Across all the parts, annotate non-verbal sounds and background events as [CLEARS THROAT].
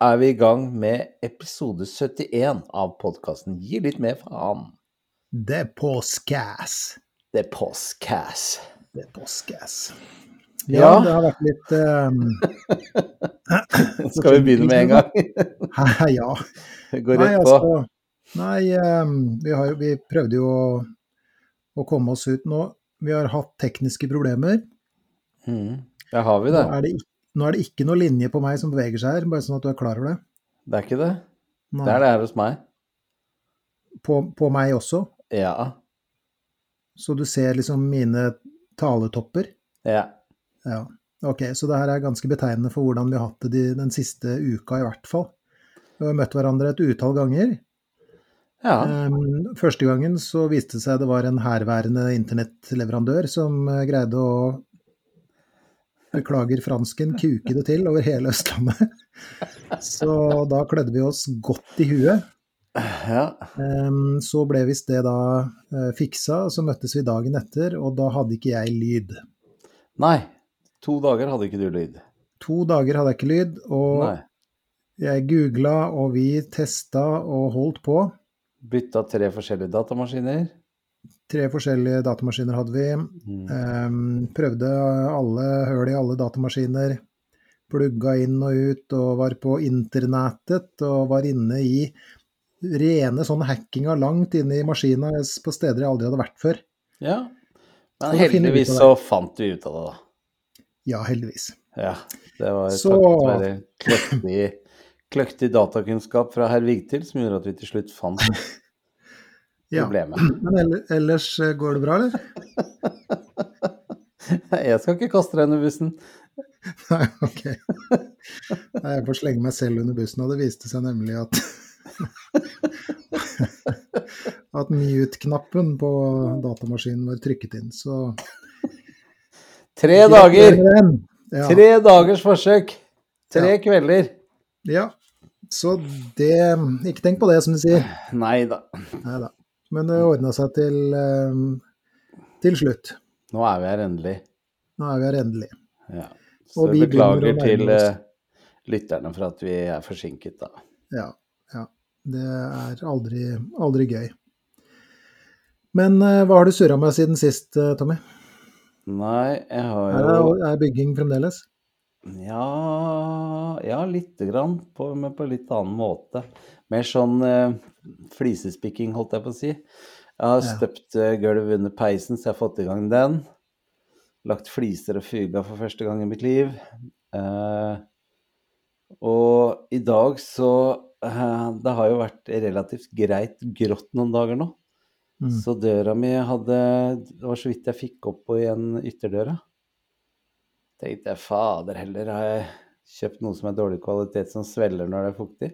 Er vi i gang med episode 71 av podkasten Gi litt mer faen. Det er postcass. Det er postcass. Det er postcass. Ja. Ja, det har vært litt um, [LAUGHS] [CLEARS THROAT] Skal vi begynne med en gang? [LAUGHS] ja. [LAUGHS] Gå rett på. altså, nei um, vi, har, vi prøvde jo å, å komme oss ut nå. Vi har hatt tekniske problemer. Mm. Ja, har vi Nå det. er det, ik- nå er det ikke noe linje på meg som beveger seg her, bare sånn at du er klar over det. Det er ikke det? Nei. Det er det her hos meg. På, på meg også. Ja. Så du ser liksom mine taletopper. Ja. Ja. Ok, så det her er ganske betegnende for hvordan vi har hatt det de, den siste uka, i hvert fall. Vi har møtt hverandre et utall ganger. ja. Um, første gangen så viste det seg det var en herværende internettleverandør som eh, greide å Beklager fransken, kuke det til over hele Østlandet. Så da klødde vi oss godt i huet. ja. Um, så ble visst det da fiksa, og så møttes vi dagen etter, og da hadde ikke jeg lyd. Nei. To dager hadde ikke du lyd. To dager hadde jeg ikke lyd, og Nei. jeg googla, og vi testa og holdt på. Bytta tre forskjellige datamaskiner. Tre forskjellige datamaskiner hadde vi. Mm. Um, prøvde alle høl i alle datamaskiner. Plugga inn og ut, og var på internettet og var inne i rene sånn hackinga langt inne i maskina på steder jeg aldri hadde vært før. Ja. Men Så heldigvis så fant vi ut av det, da. Ja, heldigvis. Ja, det var Så- takket være kløktig, kløktig datakunnskap fra herr Vigtil som gjorde at vi til slutt fant [LAUGHS] Ja. problemet. [CLEARS THROAT] Men ellers eh, går det bra, eller? [LAUGHS] Jeg skal ikke kaste deg under bussen. [LAUGHS] Nei, ok. Nei, Jeg får slenge meg selv under bussen, og det viste seg nemlig at [LAUGHS] at mute-knappen på datamaskinen var trykket inn, så Tre dager! Ja. Tre dagers forsøk! Tre Ja. kvelder. ja. Så det Ikke tenk på det, som de sier. Nei da. Men det ordna seg til, eh, til slutt. Nå er vi her endelig. Nå er vi her endelig. Ja. Så vi beklager til eh, lytterne for at vi er forsinket, da. Ja. ja. Det er aldri, aldri gøy. Men eh, hva har du surra med siden sist, eh, Tommy? Nei, jeg har Er, jo det- er bygging fremdeles? Ja, ja lite grann, på, men på litt annen måte. Mer sånn eh, flisespikking, holdt jeg på å si. Jeg har støpt eh, gulv under peisen, så jeg har fått i gang den. Lagt fliser og fuga for første gang i mitt liv. Eh, og i dag så eh, Det har jo vært relativt greit grått noen dager nå. Mm. Så døra mi hadde Det var så vidt jeg fikk opp på igjen ytterdøra. Tenkte jeg fader heller, har jeg kjøpt noe som er dårlig kvalitet som svelger når det er fuktig?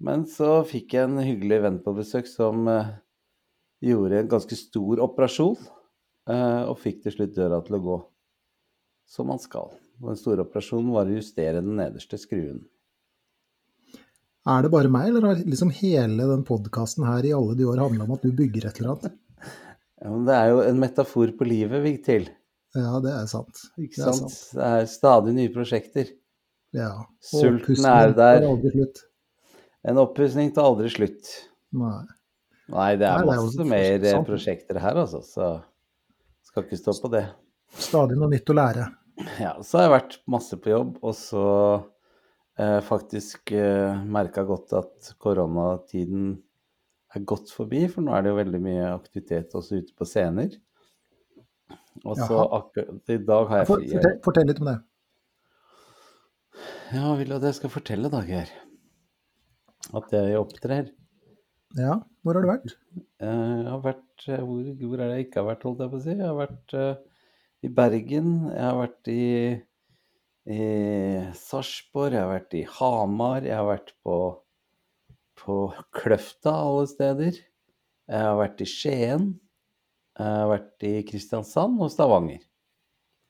Men så fikk jeg en hyggelig venn på besøk som eh, gjorde en ganske stor operasjon. eh, og fikk til slutt døra til å gå som man skal. Og den store operasjonen var å justere den nederste skruen. Er det bare meg, eller har liksom hele den podkasten her i alle de år handla om at du bygger et eller annet? Ja, men det er jo en metafor på livet, Vigtil. Ja, det er sant. Ikke Det er sant? Det er stadig nye prosjekter. Ja. Sulten er der. Er aldri slutt. En oppussing tar aldri slutt. Nei. Nei, det er Nei, det er masse mer eh, sant. prosjekter her, altså. Så skal ikke stå på det. Stadig noe nytt å lære. Ja, så har jeg vært masse på jobb, og så eh, faktisk eh, merka godt at koronatiden er godt forbi, for nå er det jo veldig mye aktivitet også ute på scener. Og så akkurat i dag har jeg fri. fortell, fortell litt om det. Ja, vil du at jeg skal fortelle, da, Geir? At jeg opptrer? Ja, hvor har du vært? Eh, Jeg har vært eh, hvor, hvor er det jeg ikke har vært, holdt jeg på å si? Jeg har vært uh, i Bergen, jeg har vært i, i Sarpsborg, jeg har vært i Hamar, jeg har vært på, på Kløfta alle steder. Jeg har vært i Skien, jeg har vært i Kristiansand og Stavanger.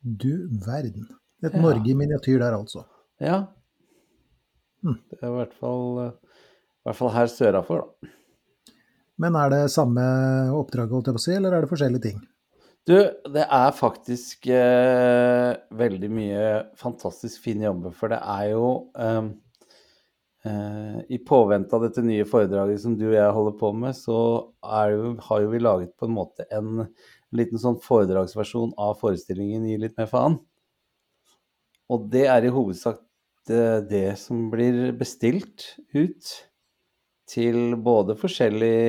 Du verden. Et Ja. Norge i miniatyr der, altså. Ja. Hm. Det er i hvert fall, eh, i hvert fall her sørafor, da. Men er det samme oppdrag, holdt jeg på å si, eller er det forskjellige ting? Du, det er faktisk eh, veldig mye fantastisk fine jobber, for det er jo eh, eh, I påvente av dette nye foredraget som du og jeg holder på med, så jo, har jo vi laget på en måte en liten sånn foredragsversjon av forestillingen Gi litt mer faen. Og det er i hovedsak det, det som blir bestilt ut til både forskjellig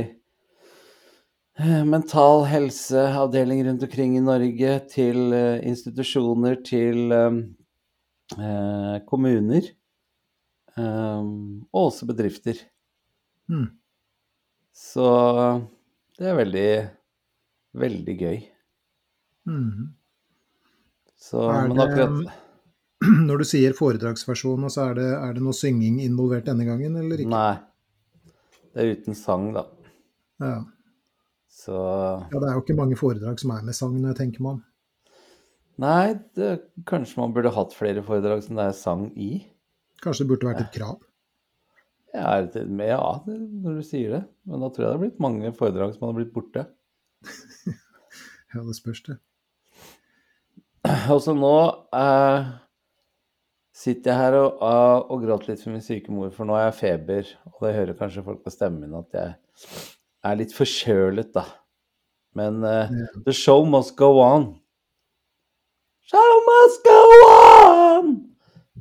eh, mental helseavdeling rundt omkring i Norge, til eh, institusjoner, til eh, eh, kommuner, eh, og også bedrifter. Mm. Så det er veldig, veldig gøy. Mm. Så, det, men akkurat [CLEARS THROAT] Når du sier foredragsversjon, så er det, er det noe synging involvert denne gangen, eller ikke? Nei. Det er uten sang, da. Ja. Så ja, det er jo ikke mange foredrag som er med sang, når jeg tenker meg om. Nei, det, kanskje man burde hatt flere foredrag som det er sang i? Kanskje det burde vært et krav? Ja, ja, når du sier det. Men da tror jeg det har blitt mange foredrag som hadde blitt borte. [LAUGHS] Ja, det spørs det. [CLEARS THROAT] Og så nå eh, sitter jeg her og, og, og gråter litt for min syke mor, for nå har jeg feber. Og det hører kanskje folk på stemmen min at jeg er litt forkjølet, da. Men uh, the show must go on. Show must go on!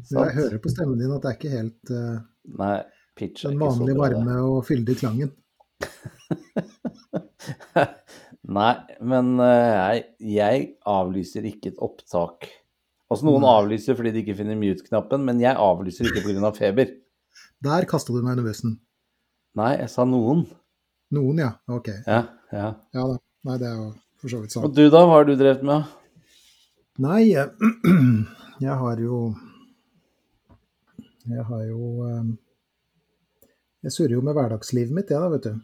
Så jeg hører på stemmen din at det er ikke helt uh, Nei, pitch er den vanlige varme og fyldige klangen. [LAUGHS] Nei, men uh, jeg, jeg avlyser ikke et opptak. Altså noen Nei. avlyser fordi de ikke finner mute-knappen, men jeg avlyser ikke pga. feber. Der kasta du meg under bussen. Nei, jeg sa noen. Noen, ja. Ok. Ja, ja. Ja da. Nei, det er jo for så vidt Og du da, hva har du drevet med? Nei, jeg, [CLEARS THROAT] jeg har jo Jeg har jo eh, Jeg surrer jo med hverdagslivet mitt, jeg da, vet du.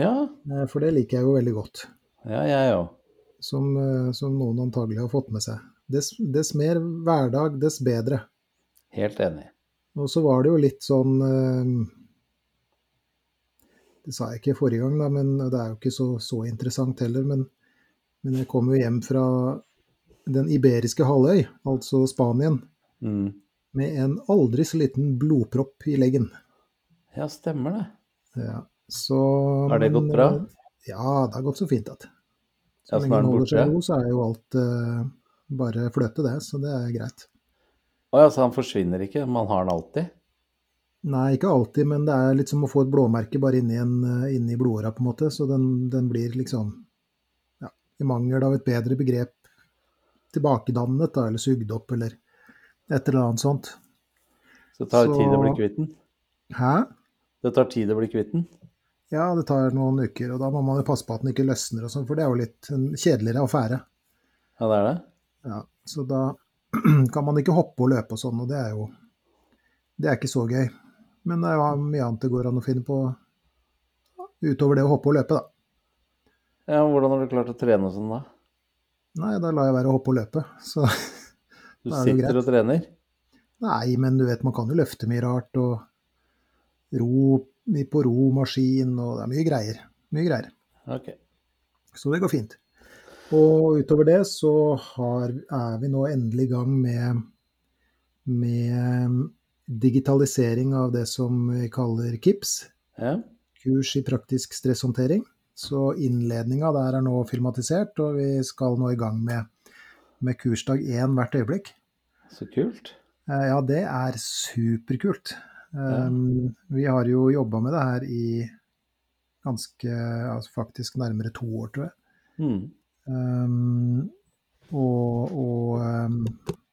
Ja, Eh, For det liker jeg jo veldig godt. ja jeg òg. Som, eh, som noen antagelig har fått med seg. Dess, dess mer hverdag, dess bedre. Helt enig. Og så var det jo litt sånn eh, Det sa jeg ikke forrige gang, da, men det er jo ikke så, så interessant heller. Men, men jeg kom jo hjem fra den iberiske halvøy, altså Spanien, Mm. med en aldri så liten blodpropp i leggen. Ja, stemmer det. Ja, så Har det gått bra? eh, Ja, det har gått så fint at. Så Ja, lenge den holder seg ro, så er jo alt eh, bare fløte, det. Så det er greit. Å ja, så han forsvinner ikke? Man har den alltid? Nei, ikke alltid, men det er litt som å få et blåmerke bare inni, en, eh, inni blodåra, på en måte. Så den, den blir liksom, ja, i mangel av et bedre begrep, tilbakedannet, da, eller sugd opp, eller et eller annet sånt. Så det tar Så- tid å bli kvitt den? Hæ? Det tar tid å bli kvitt den? Ja, det tar noen uker, og da må man jo passe på at den ikke løsner og sånn, for det er jo litt en kjedeligere affære. Ja, det er det? Ja, så da [CLEARS THROAT] kan man ikke hoppe og løpe og sånn, og det er jo Det er ikke så gøy. Men det er jo mye annet det går an å finne på utover det å hoppe og løpe, da. Ja, Hvordan har du klart å trene sånn, da? Nei, da lar jeg være å hoppe og løpe. Så [LAUGHS] Du Da er det jo sitter og trener? nei, men du vet, man kan jo løfte mye rart og ro på romaskin, og det er mye greier. Mye greier. Ok. Så det går fint. Og utover det så har, er vi nå endelig i gang med, med digitalisering av det som vi kaller KIPS, Ja. kurs i praktisk stresshåndtering. Så innledninga der er nå filmatisert, og vi skal nå i gang med, med kursdag én hvert øyeblikk. Så kult. Eh, Ja, det er superkult. Um, Vi har jo jobba med det her i ganske, altså faktisk nærmere to år, tror jeg. Mm. Um, og og um,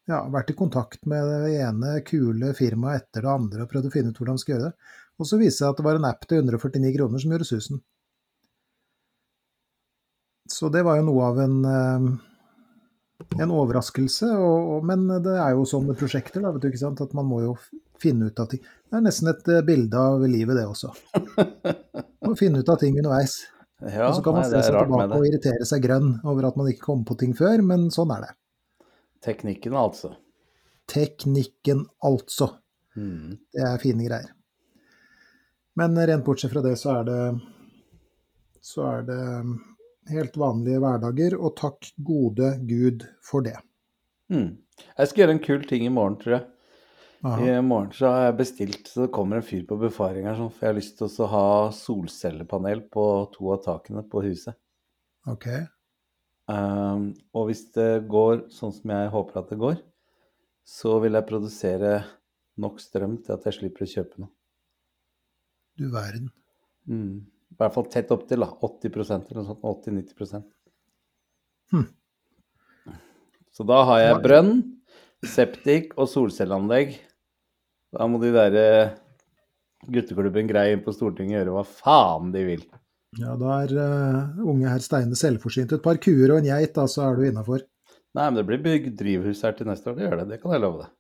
ja, vært i kontakt med det ene kule firmaet etter det andre og prøvd å finne ut hvordan de skal gjøre det. Og så viste det seg at det var en app til 149 kroner som gjorde susen. Så det var jo noe av en um, en overraskelse. Og, og, men det er jo sånn med prosjekter, da, vet du ikke sant, at man må jo finne ut av ting. Det er nesten et eh, bilde av livet, det også. Man [LAUGHS] må finne ut av ting underveis. Ja, og så kan man nei, se seg tilbake og irritere seg grønn over at man ikke kom på ting før, men sånn er det. Teknikken, altså. Teknikken, altså. Mm. Det er fine greier. Men rent bortsett fra det, så er det så er det helt vanlige hverdager, og takk gode Gud for det. Mm. Jeg skal gjøre en kul ting i morgen, tror jeg. Aha. I morgen så har jeg bestilt, så det kommer en fyr på befaring her, sånn, for jeg har lyst til å ha solcellepanel på to av takene på huset. Ok. Um, og hvis det går sånn som jeg håper at det går, så vil jeg produsere nok strøm til at jeg slipper å kjøpe noe. Du verden. Mm. I hvert fall tett opptil, da. 80% eller noe sånt. 80-90 Hm. Så da har jeg brønn, septik og solcelleanlegg. Da må de derre gutteklubben grei inn på Stortinget gjøre hva faen de vil. Ja, da er uh, unge herr Steine selvforsynt. Et par kuer og en geit, da, så er du innafor. Nei, men det blir bygd drivhus her til neste år, det gjør det. Det kan jeg love deg.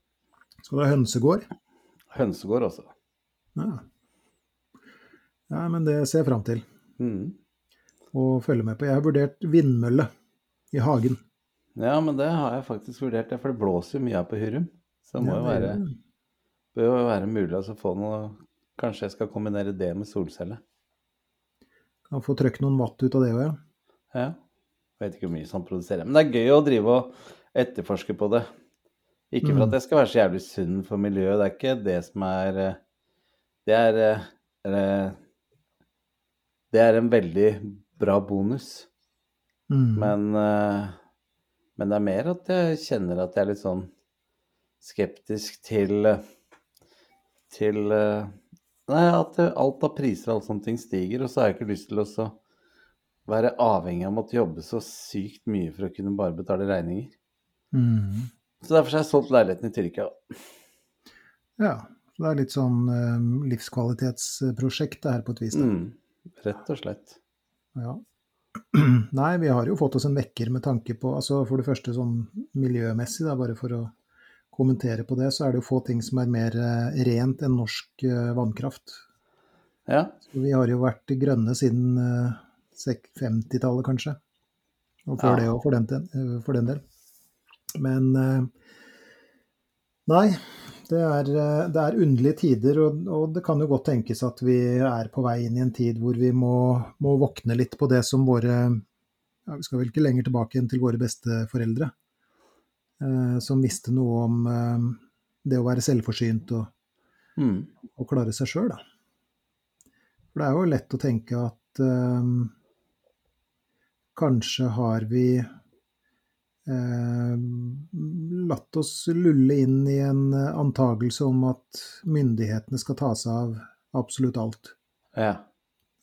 Skal du ha hønsegård? Hønsegård også. Ja. ja, men det ser jeg fram til Mm. Og følge med på. Jeg har vurdert vindmølle i hagen. Ja, men det har jeg faktisk vurdert, for det blåser jo mye her på Hurum. Så det må Ja, jo være, bør jo være mulig å få noe Kanskje jeg skal kombinere det med solcelle. Kan få trøkk noen watt ut av det òg, ja. Ja. Vet ikke hvor mye som produserer. Men det er gøy å drive og etterforske på det. Ikke for Mm. at jeg skal være så jævlig sunn for miljøet, det er ikke det som er eh, Det er eh, eh, Det er en veldig bra bonus. Mm. Men, men det er mer at jeg kjenner at jeg er litt sånn skeptisk til Til Nei, at alt av priser og alle sånne ting stiger, og så har jeg ikke lyst til å være avhengig av å måtte jobbe så sykt mye for å kunne bare betale regninger. Mm. Så derfor har jeg solgt leiligheten i Tyrkia. Ja. Det er litt sånn eh, livskvalitetsprosjekt det her på et vis. Mm, rett og slett. Ja. Nei, vi har jo fått oss en vekker med tanke på altså For det første sånn miljømessig, da, bare for å kommentere på det, så er det jo få ting som er mer eh, rent enn norsk eh, vannkraft. Ja. Så vi har jo vært grønne siden eh, 50-tallet, kanskje. Og før Ja. det òg, for, eh, for den del. Men eh, Nei, det er, eh, det er underlige tider, og, og det kan jo godt tenkes at vi er på vei inn i en tid hvor vi må, må våkne litt på det som våre ja, Vi skal vel ikke lenger tilbake enn til våre besteforeldre, eh, som visste noe om eh, det å være selvforsynt og, Mm. og klare seg sjøl, da. For det er jo lett å tenke at eh, kanskje har vi eh, latt oss lulle inn i en antagelse om at myndighetene skal ta seg av absolutt alt. Ja.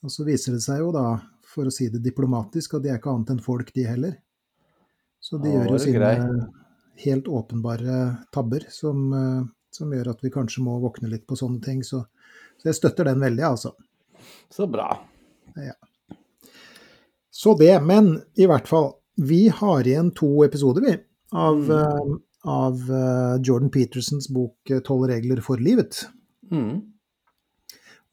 Og så viser det seg jo da, for å si det diplomatisk, og de er ikke annet enn folk, de heller. Så de Ja, gjør jo sine grei. helt åpenbare tabber som, eh, som gjør at vi kanskje må våkne litt på sånne ting. Så, så jeg støtter den veldig, altså. Så bra. Så det, men i hvert fall. Vi har igjen to episoder, vi, av, mm. av eh, Jordan Petersens bok eh, 'Tolv regler for livet'. Mm.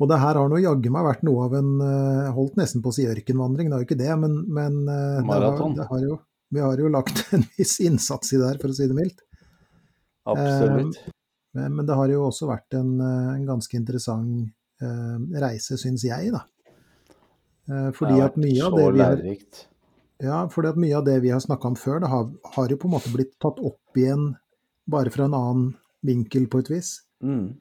Og det her har nå jaggu meg vært noe av en eh, Holdt nesten på å si ørkenvandring, det er jo ikke det, men, men eh, det har, det har jo, vi har jo lagt [LAUGHS] en viss innsats i det her, for å si det mildt. Absolutt. Men, men det har jo også vært en, eh, en ganske interessant eh, reise, syns jeg, da. Eh, fordi det har vært det så lærerikt. Ja, fordi at mye av det vi har snakka om før, det har, har jo på en måte blitt tatt opp igjen bare fra en annen vinkel, på et vis. Mm.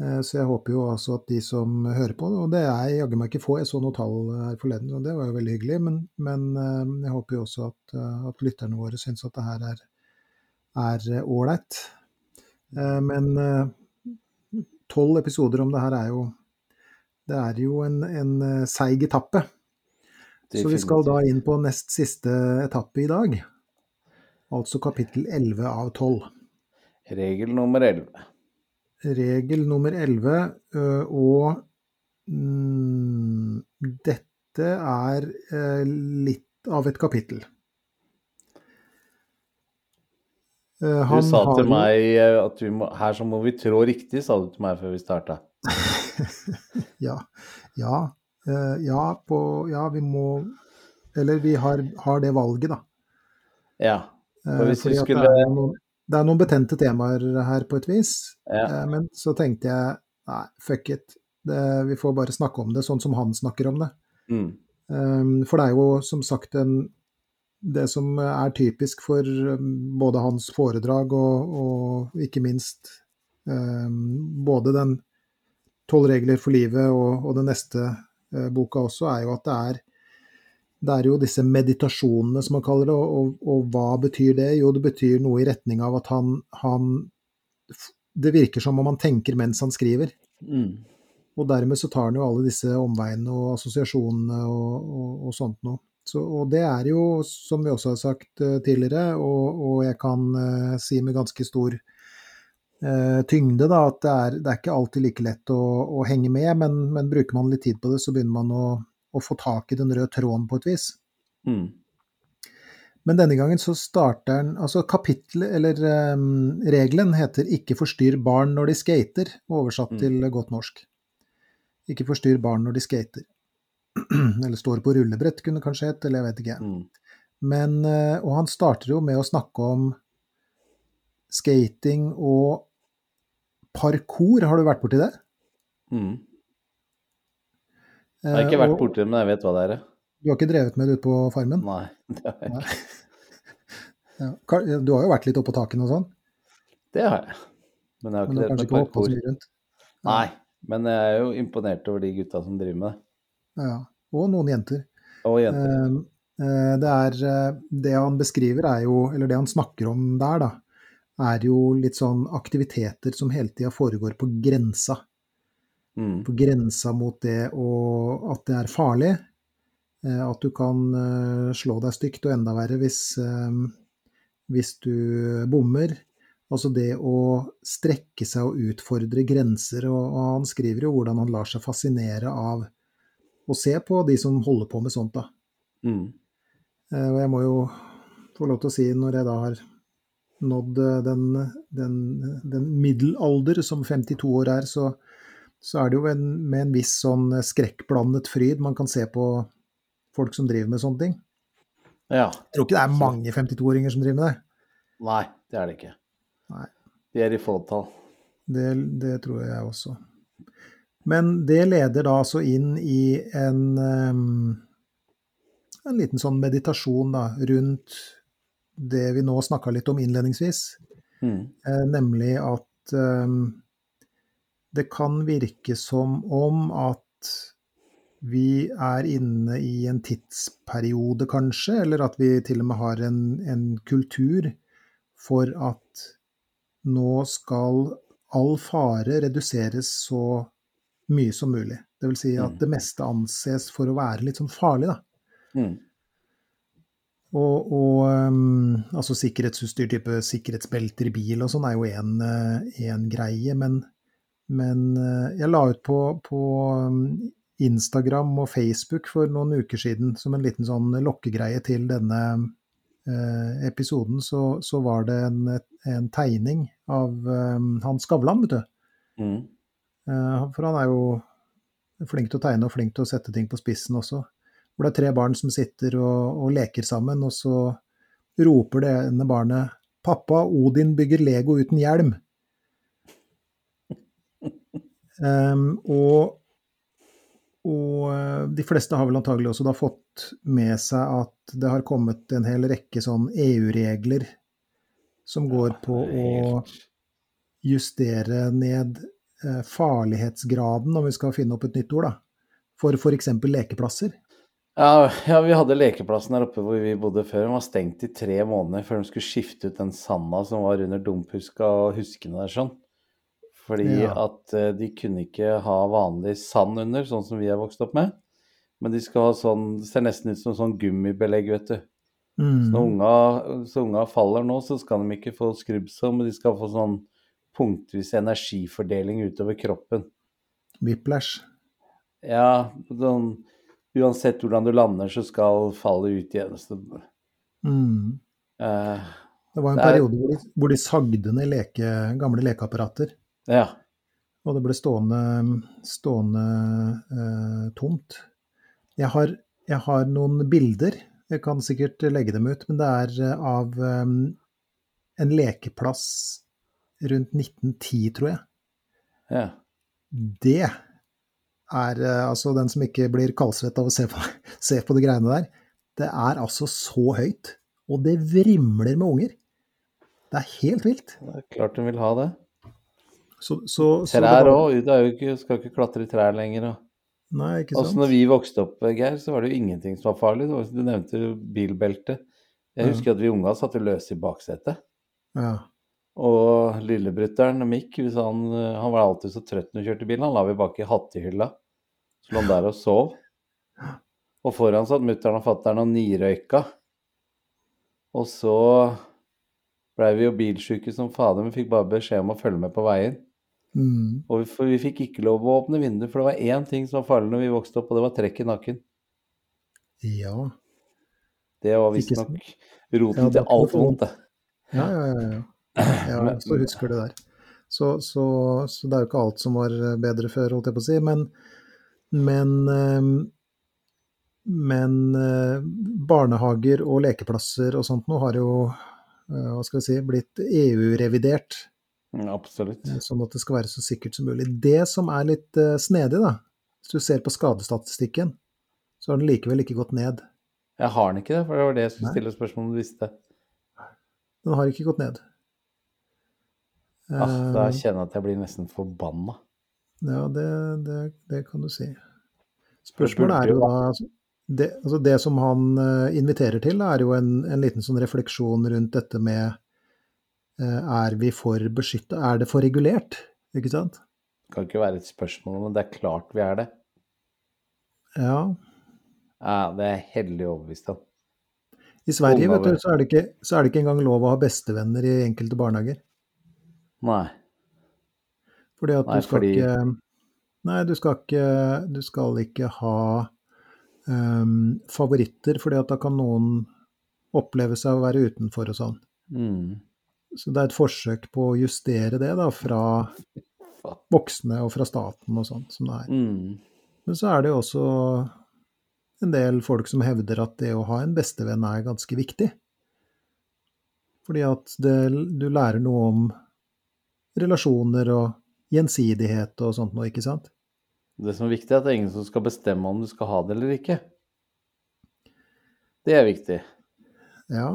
Eh, Så jeg håper jo altså at de som hører på, og det er jaggu meg ikke få, jeg så noen tall her forleden, og det var jo veldig hyggelig, men, men eh, jeg håper jo også at, eh, at lytterne våre syns at det her er ålreit. Men tolv episoder om det her er jo Det er jo en, en seig etappe. Så vi skal da inn på nest siste etappe i dag. Altså kapittel 11 av 12. Regel nummer 11. Regel nummer 11, og mm, dette er litt av et kapittel. Han Du sa til jo- meg at vi må, her så må vi trå riktig, sa du til meg før vi starta. [LAUGHS] Ja, ja, ja, på, ja, vi må Eller vi har, har det valget, da. Ja. og For hvis vi fordi vi skulle- noen, det er noen betente temaer her på et vis. ja. Eh, Men så tenkte jeg nei, fuck it. Det, vi får bare snakke om det sånn som han snakker om det. Mm. Um, For det er jo som sagt en, det som er typisk for um, både hans foredrag og, og ikke minst um, både den tolv regler for livet og, og den neste eh, boka også, er jo at det er det er jo disse meditasjonene, som man kaller det, og, og, hva betyr det? Jo, det betyr noe i retning av at han, han Det virker som om han tenker mens han skriver. Mm. Og dermed så tar han jo alle disse omveiene og assosiasjonene og, og, og sånt noe. Så, og det er jo, som vi også har sagt eh, tidligere, og, og jeg kan uh, si med ganske stor uh, tyngde, da, at det er, det er ikke alltid like lett å, å henge med, men, men bruker man litt tid på det, så begynner man å, å få tak i den røde tråden på et vis. Mm. Men denne gangen så starter den Altså kapittelet, eller um, regelen, heter 'Ikke forstyrr barn når de skater', oversatt Mm. til godt norsk. Ikke forstyrr barn når de skater. [CLEARS THROAT] eller står på rullebrett, kunne kanskje hett, eller jeg vet ikke. Mm. Men, eh, og han starter jo med å snakke om skating og parkour. Har du vært borti det? Mm. Jeg har ikke Eh, vært borti det, men jeg vet hva det er. Du har ikke drevet med det ute på farmen? Nei. [LAUGHS] Det har jeg ikke. Ja. Du har jo vært litt oppå takene og sånn, Det har jeg. Men jeg har men ikke drevet med parkour. rundt? Nei, men jeg er jo imponert over de gutta som driver med det. Ja. Og noen jenter. Og jenter. Eh, eh, Det er eh, Det han beskriver er jo, eller det han snakker om der, da, er jo litt sånn aktiviteter som hele tida foregår på grensa. Mm. På grensa mot det og at det er farlig. eh, At du kan eh, slå deg stygt, og enda verre hvis, eh, hvis du bommer. Altså det å strekke seg og utfordre grenser. Og, han skriver jo hvordan han lar seg fascinere av å se på de som holder på med sånt, da. Mm. Og jeg må jo få lov til å si, når jeg da har nådd den, den, den middelalder som 52 år er, så, så er det jo en, med en viss sånn skrekkblandet fryd man kan se på folk som driver med sånne ting. Ja. Jeg tror ikke det er mange 52-åringer som driver med det. Nei, det er det ikke. Nei. De er i fåtall. Det, det tror jeg også. Men det leder da altså inn i en, en liten sånn meditasjon da, rundt det vi nå snakka litt om innledningsvis. Mm. Eh, nemlig at em, det kan virke som om at vi er inne i en tidsperiode, kanskje, eller at vi til og med har en, en kultur for at nå skal all fare reduseres så mye som mulig. Det vil si at Mm. det meste anses for å være litt sånn farlig, da. Mm. Og, og um, altså sikkerhetsutstyr, type sikkerhetsbelter i bil og sånn, er jo én greie. Men, men eh, jeg la ut på, på um, Instagram og Facebook for noen uker siden som en liten sånn lokkegreie til denne eh, episoden, så, så var det en, en tegning av eh, Hans Skavlan, vet du. Mm. Eh, For han er jo flink til å tegne og flink til å sette ting på spissen også. Hvor det er tre barn som sitter og, og leker sammen, og så roper det ene barnet 'Pappa, Odin bygger Lego uten hjelm'. Em, og, og eh, de fleste har vel antagelig også da fått med seg at det har kommet en hel rekke sånn EU-regler som går på å justere ned eh, farlighetsgraden, om vi skal finne opp et nytt ord, da, for f.eks. lekeplasser. Ja, ja, vi hadde lekeplassen der oppe hvor vi bodde før. Den var stengt i tre måneder før de skulle skifte ut den sanda som var under dumphuska og huskene der sånn. Fordi Ja. at eh, de kunne ikke ha vanlig sand under, sånn som vi har vokst opp med. Men de skal ha sånn Det ser nesten ut som sånn gummibelegg, vet du. Så når Mm. unga, så unga faller nå, så skal de ikke få skrubbsår, men de skal få sånn punktvis energifordeling utover kroppen. Whiplash. Ja, sånn Uansett hvordan du lander, så skal fallet ut igjen. Så, Mm. uh, Det var en Det er- periode hvor de, hvor de sagde ned leke, gamle lekeapparater. Ja. Og det ble stående, stående eh, tomt. Jeg har, jeg har noen bilder, jeg kan sikkert legge dem ut, men det er eh, av eh, en lekeplass rundt 1910, tror jeg. ja. Det er eh, altså den som ikke blir kaldsvett av å se på, [LAUGHS] se på de greiene der. Det er altså så høyt, og det vrimler med unger. Det er helt vilt. Det er klart hun vil ha det. Så, så, så Trær òg. Du skal ikke klatre i trær lenger. Og. Nei, ikke sant. sant? når vi vokste opp, Geir, så var det jo ingenting som var farlig. Du nevnte bilbeltet. Jeg Jeg Ja. husker at vi unga satt løse i baksetet. Ja. Og lillebrytteren Mick, han, han var alltid så trøtt når han kjørte bil, han la vi bak i hattehylla. Så lå han der og sov. Og foran satt mutter'n og fatter'n og nirøyka. Og så blei vi jo bilsjuke som fader, men fikk bare beskjed om å følge med på veien. Mm. Og vi, vi fikk ikke lov å åpne vinduet, for det var én ting som var farlig når vi vokste opp, og det var trekk i nakken. ja. Det var visstnok roten ja, til alt vondt, det. Ja, ja, ja. ja. ja [CLEARS THROAT] så husker det der. Så, så, så det er jo ikke alt som var bedre før, holdt jeg på å si. Men, men, eh, men eh, barnehager og lekeplasser og sånt nå har jo eh, hva skal vi si, blitt EU-revidert, Absolutt. eh, sånn at det skal være så sikkert som mulig. Det som er litt eh, snedig, da, hvis du ser på skadestatistikken, så har den likevel ikke gått ned. Jeg har den ikke det, for det var det jeg skulle stille spørsmål om du visste. Den har ikke gått ned. Ah, da Eh, kjenner jeg at jeg blir nesten forbanna. Ja, det, det, det kan du si. Spørsmålet er jo da altså, det, altså det som han inviterer til, er jo en, en liten sånn refleksjon rundt dette med Er vi for beskytta? Er det for regulert? Ikke sant? Det kan ikke være et spørsmål, men det er klart vi er det. Ja. Ja, det er jeg hellig overbevist om. I Sverige vet du, så, er det ikke, så er det ikke engang lov å ha bestevenner i enkelte barnehager. Nei. Fordi at Nei, du skal fordi- ikke Nei, du skal ikke, du skal ikke ha um, favoritter, fordi at da kan noen oppleve seg å være utenfor og sånn. Mm. Så det er et forsøk på å justere det da, fra voksne og fra staten og sånn som det er. Mm. Men så er det jo også en del folk som hevder at det å ha en bestevenn er ganske viktig. Fordi at det, du lærer noe om relasjoner og gjensidighet og sånt noe, ikke sant? Det som er viktig, er at det er ingen som skal bestemme om du skal ha det eller ikke. Det er viktig. Ja.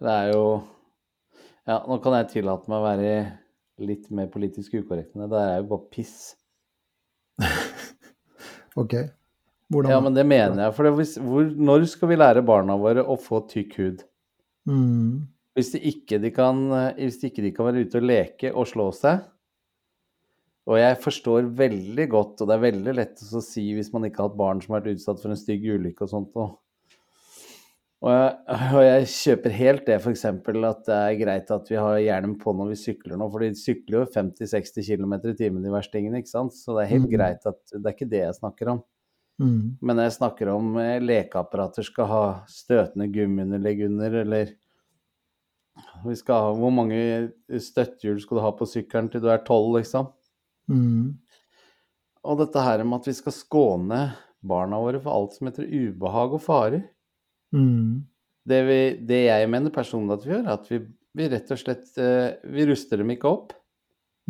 Det er jo Ja, nå kan jeg tillate meg å være litt mer politisk ukorrekt enn det. Det er jo bare piss. [LAUGHS] Ok. Hvordan Ja, men det mener jeg. For det, hvis, hvor, når skal vi lære barna våre å få tykk hud? mm, Hvis de ikke de kan, hvis de ikke de kan være ute og leke og slå seg. Og jeg forstår veldig godt, og det er veldig lett å si hvis man ikke har hatt barn som har vært utsatt for en stygg ulykke og sånt. Og, og, jeg, [LAUGHS] og jeg kjøper helt det f.eks. at det er greit at vi har hjelm på når vi sykler nå, for de sykler jo 50-60 km i timen de verstingene, ikke sant. Så det er helt Mm. greit at Det er ikke det jeg snakker om. mm, Men jeg snakker om eh, lekeapparater skal ha støtende gummiunderlegg under, eller vi skal ha, Hvor mange støttehjul skal du ha på sykkelen til du er tolv, liksom? mm, Og dette her med at vi skal skåne barna våre for alt som heter ubehag og farer. Mm, Det, vi, det jeg mener personlig at vi gjør, er at vi, vi rett og slett eh, Vi ruster dem ikke opp.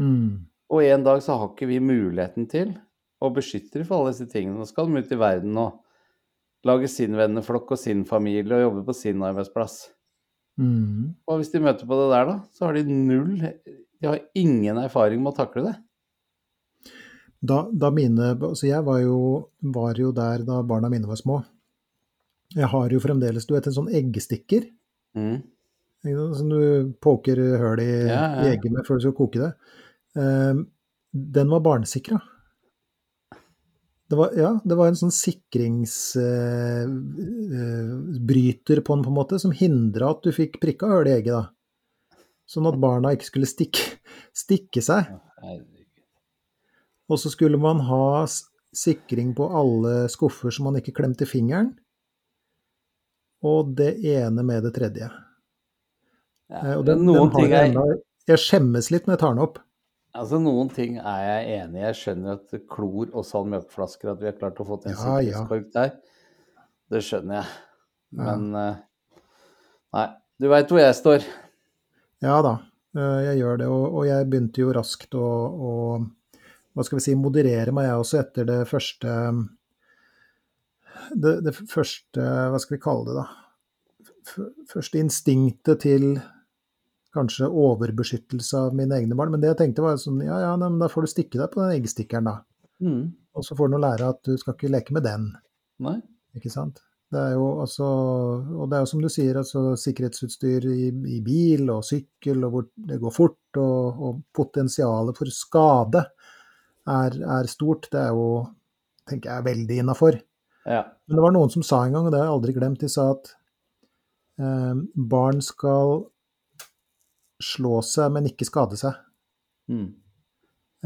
mm, Og en dag så har ikke vi muligheten til å beskytte dem for alle disse tingene. Nå skal de ut i verden og lage sin venneflokk og sin familie og jobbe på sin arbeidsplass. mm. Og hvis de møter på det der, da, så har de null De har ingen erfaring med å takle det. Da, da mine så jeg var jo, var jo der da barna mine var små. Jeg har jo fremdeles, du vet, en sånn eggestikker. Mm. Som du poker høl i, Ja, ja. i egget med før du skal koke det. Um, den var barnesikra. Det var, ja, det var en sånn sikringsbryter på den, på en måte, som hindra at du fikk prikka høl i egget. da. Sånn at barna ikke skulle stikke, stikke seg. Og så skulle man ha sikring på alle skuffer så man ikke klemte fingeren. Og det ene med det tredje. Ja, og den, noen den har ting jeg, er, enda, jeg skjemmes litt når jeg tar den opp. altså noen ting er jeg enig i. Jeg skjønner at klor og mjølkeflasker, at vi har klart å få til en Ja, ja. sikkerhetskork der. Det skjønner jeg. Ja. Men eh, Nei, du veit hvor jeg står. Ja da, eh, jeg gjør det. Og, og jeg begynte jo raskt å, å hva skal vi si, moderere meg, jeg også, etter det første det, det første, hva skal vi kalle det, da? Første instinktet til kanskje overbeskyttelse av mine egne barn. Men det jeg tenkte var sånn, ja ja, nei, men da får du stikke deg på den eggstikkeren, da. Mm. Og så får du lære at du skal ikke leke med den. Nei? Ikke sant? Det er jo altså Og det er jo som du sier, altså sikkerhetsutstyr i, i bil og sykkel, og hvor det går fort, og, og potensialet for skade er, er stort. Det er jo, tenker jeg, veldig innafor. Ja. Men det var noen som sa en gang, og det har jeg aldri glemt, de sa at eh, barn skal slå seg, men ikke skade seg. Mm.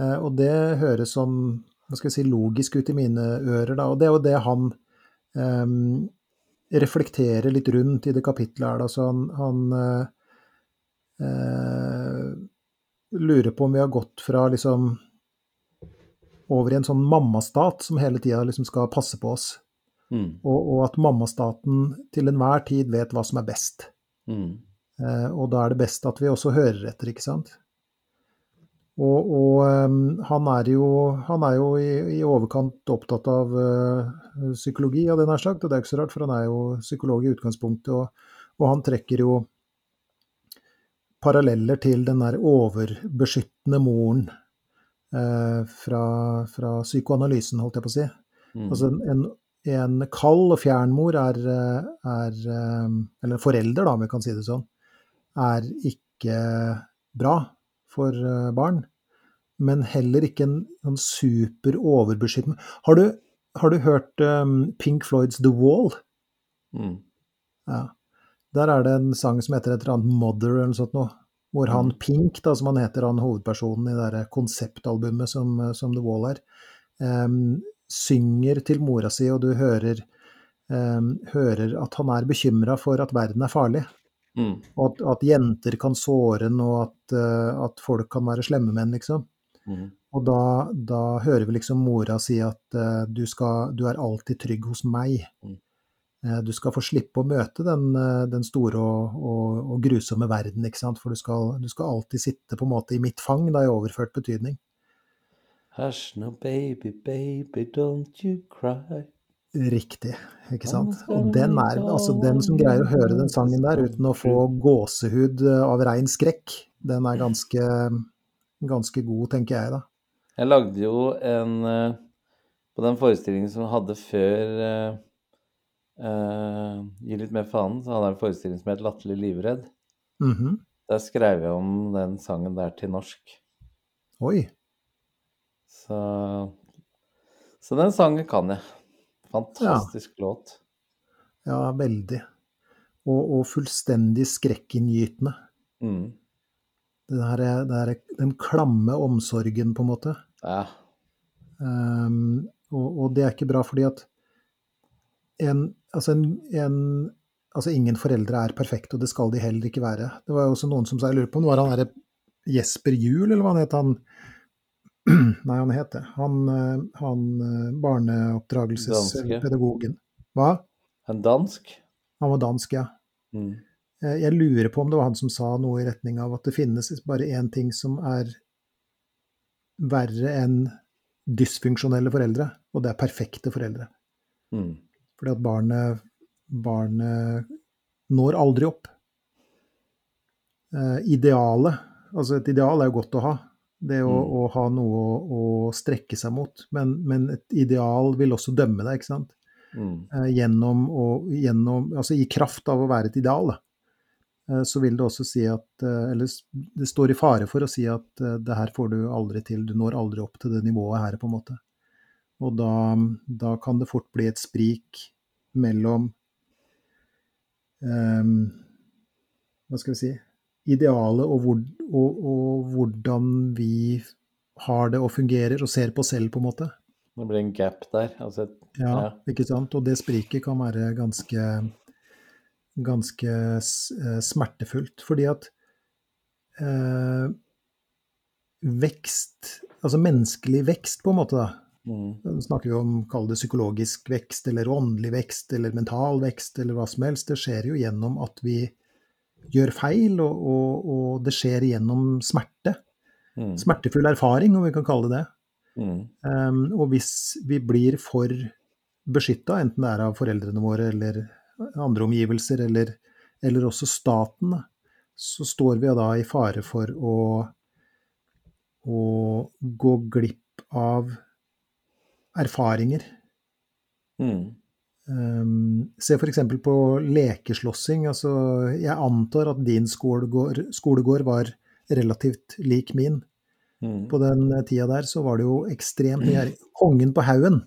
Eh, og det høres sånn hva skal jeg si, logisk ut i mine ører, da. Og det er jo det han eh, reflekterer litt rundt i det kapitlet her. Da. Så han, han eh, lurer på om vi har gått fra liksom over i en sånn mammastat som hele tida liksom skal passe på oss, Mm. og, og at mammastaten til enhver tid vet hva som er best. Mm. Eh, og da er det best at vi også hører etter, ikke sant. Og, og ehm, han er jo, han er jo i, i overkant opptatt av uh, psykologi, hadde jeg nær sagt, og det er ikke så rart, for han er jo psykolog i utgangspunktet, og, og han trekker jo paralleller til den der overbeskyttende moren eh, fra, fra psykoanalysen, holdt jeg på å si. Mm. Altså en, en, en kald og fjern mor er, er eh, Eller forelder, da, om vi kan si det sånn, er ikke bra for eh, barn. Men heller ikke en, en super overbeskyttende Har du, har du hørt um, Pink Floyds The Wall? Mm. Ja. Der er det en sang som heter et eller annet Mother eller noe sånt noe. Hvor han Mm. Pink, da, som han heter, han hovedpersonen i det konseptalbumet som, som The Wall er, em, synger til mora si, og du hører, eh, hører at han er bekymra for at verden er farlig. Mm. Og at, at jenter kan såre ham, og at, eh, at folk kan være slemme menn, liksom. Mm. Og da, da hører vi liksom mora si at uh, du, skal, du er alltid trygg hos meg. Mm. Uh, du skal få slippe å møte den, uh, den store og, og, og grusomme verden, ikke sant. For du skal, du skal alltid sitte på en måte i mitt fang, da i overført betydning. Hush no baby, baby, don't you cry. Riktig, ikke sant. Og den er altså den som greier å høre den sangen der uten å få gåsehud eh, av rein skrekk, den er ganske, ganske god, tenker jeg da. Jeg lagde jo en eh, På den forestillingen som jeg hadde før uh, eh, Gi litt mer faen, så hadde jeg en forestilling som het 'Latterlig livredd'. Mhm. Der skrev jeg om den sangen der til norsk. Oi. Så Så den sangen kan jeg. Fantastisk låt. Ja, veldig. Og, og fullstendig skrekkinngytende. Mm. Det her, den klamme omsorgen, på en måte. Ja. Um, og, og det er ikke bra fordi at en, altså en, en Altså, ingen foreldre er perfekte, og det skal de heller ikke være. Det var jo også noen som sa, jeg lurer på om det var han derre Jesper Juel, eller hva han het, han [CLEARS THROAT] Nei, han het det. Han, eh, han eh, barneoppdragelsespedagogen. Hva? En dansk? Han var dansk, ja. Mm. Eh, Jeg lurer på om det var han som sa noe i retning av at det finnes bare én ting som er verre enn dysfunksjonelle foreldre, og det er perfekte foreldre. Mm. Fordi at barnet, barnet når aldri opp. Eh, idealet, altså et ideal er jo godt å ha, det å, Mm. å ha noe å, å strekke seg mot, men, men et ideal vil også dømme deg, ikke sant? Mm. eh, gjennom å gjennom, Altså i kraft av å være et ideal. Eh, så vil det også si at eh, Eller det står i fare for å si at det her får du aldri til, du når aldri opp til det nivået her, på en måte. Og da, da kan det fort bli et sprik mellom eh, Hva skal vi si Idealet og, hvor, og, og hvordan vi har det og fungerer og ser på selv, på en måte. Det blir en gap der. Altså Ja, Ja. ikke sant. Og det spriket kan være ganske ganske smertefullt. Fordi at eh, vekst, altså menneskelig vekst, på en måte, da. Mm. snakker vi om kall det psykologisk vekst, eller åndelig vekst, eller mental vekst, eller hva som helst. Det skjer jo gjennom at vi gjør feil, og, og, og det skjer gjennom smerte. Mm. Smertefull erfaring, om vi kan kalle det det. Mm. Um, og hvis vi blir for beskytta, enten det er av foreldrene våre eller andre omgivelser, eller, eller også staten, så står vi da i fare for å, å gå glipp av erfaringer. Mm. Um, se f.eks. på lekeslåssing. Altså, jeg antar at din skolegård, skolegård var relativt lik min. Mm. På den tida der så var det jo ekstremt mye Kongen på haugen,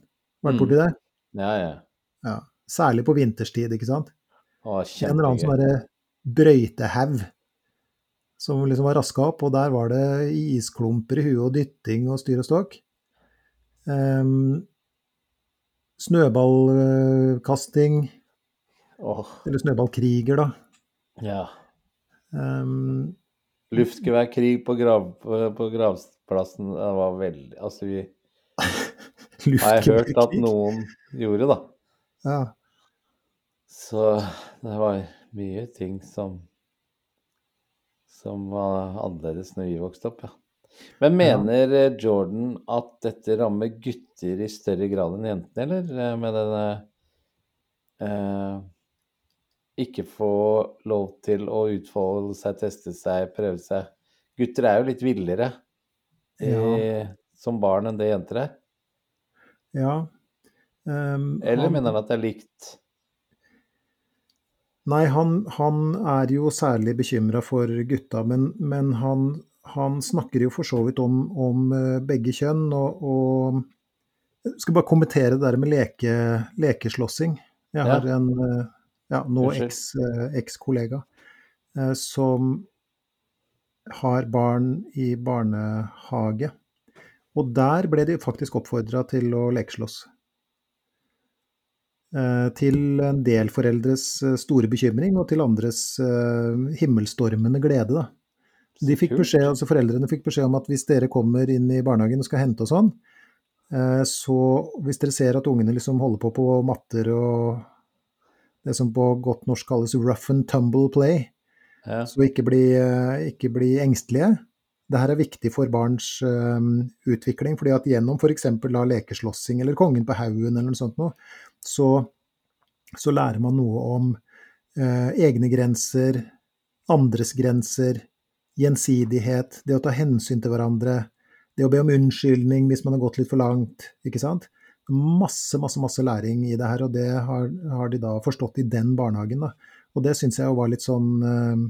det borti mm. det? Ja, ja. ja. Særlig på vinterstid, ikke sant? Å, en eller annen sånn brøytehaug som liksom var raska opp, og der var det isklumper i huet og dytting og styr og ståk. Um, snøballkasting. Oh. Eller snøballkriger, da. Ja. Um, Luftgeværkrig på, grav, på, på, gravplassen, det var veldig Altså, vi [LAUGHS] har jeg hørt at noen gjorde, da. Ja. Så det var mye ting som som var annerledes når vi vokste opp, ja. Men mener. Eh, Jordan at dette rammer gutter i større grad enn jentene, eller? Eh, med denne eh, Ikke få lov til å utfolde seg, teste seg, prøve seg. Gutter er jo litt villere i, ja. som barn enn det jenter er. Ja. Um, eller han, mener han at det er likt? Nei, han, han er jo særlig bekymra for gutta, men, men han han snakker jo for så vidt om, om eh, begge kjønn, og, og, Jeg skal bare kommentere det der med leke, lekeslåssing. Jeg har ja. en eh, ja, nå eh, eks-kollega som har barn i barnehage. Og der ble de faktisk oppfordra til å lekeslåss. Til en del foreldres store bekymring, og til andres himmelstormende glede. da. De fikk beskjed, altså Foreldrene fikk beskjed om at hvis dere kommer inn i barnehagen og skal hente og sånn, eh, så hvis dere ser at ungene liksom holder på på matter og det som på godt norsk kalles rough and tumble play, ja. så ikke bli, eh, ikke bli engstelige. Dette er viktig for barns um, utvikling, fordi at gjennom f.eks. lekeslåssing eller Kongen på haugen eller noe sånt noe, så, så lærer man noe om uh, egne grenser, andres grenser, gjensidighet, det å ta hensyn til hverandre, det å be om unnskyldning hvis man har gått litt for langt, ikke sant. Masse, masse, masse læring i det her, og det har, har de da forstått i den barnehagen. Da. Og det syns jeg jo var litt sånn øh,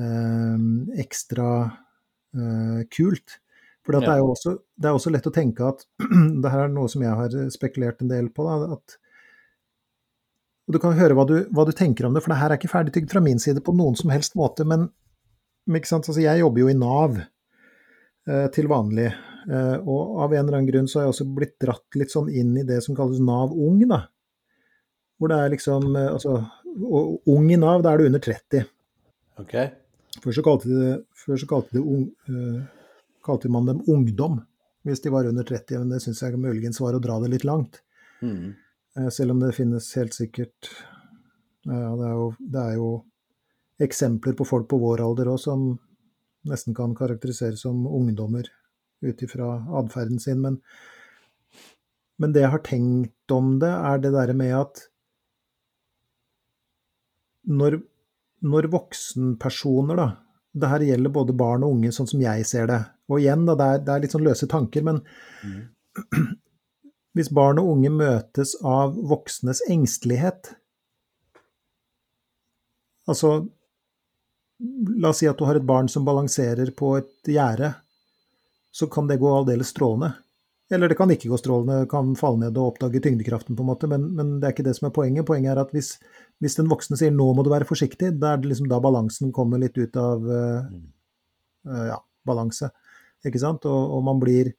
øh, ekstra øh, kult. For det, det er også lett å tenke at [CLEARS THROAT] det her er noe som jeg har spekulert en del på. Da, at og Du kan høre hva du, hva du tenker om det, for det her er ikke ferdigtygd fra min side på noen som helst måte. Men Altså, jeg jobber jo i Nav eh, til vanlig, eh, og av en eller annen grunn så har jeg også blitt dratt litt sånn inn i det som kalles Nav Ung, da. Hvor det er liksom eh, Altså, ung i Nav, da er du under 30. Ok. Før så kalte, de, før så kalte, de un, uh, kalte, man dem ungdom hvis de var under 30, men det syns jeg muligens var å dra det litt langt. Mm. Uh, selv om det finnes helt sikkert ja, det, er jo, det er jo eksempler på folk på vår alder òg som nesten kan karakteriseres som ungdommer ut ifra atferden sin. Men, men, det jeg har tenkt om det, er det derre med at når, når voksenpersoner, da det her gjelder både barn og unge, sånn som jeg ser det. Og igjen, da, det er, det er litt sånn løse tanker, men mm. [CLEARS THROAT] hvis barn og unge møtes av voksnes engstelighet Altså, La oss si at du har et barn som balanserer på et gjerde. Så kan det gå aldeles strålende. Eller det kan ikke gå strålende, kan falle ned og oppdage tyngdekraften, på en måte, men, men, det er ikke det som er poenget. Poenget er at hvis, hvis den voksne sier 'nå må du være forsiktig', da er det liksom da balansen kommer litt ut av uh, ja, balanse. Ikke sant? Og, og man blir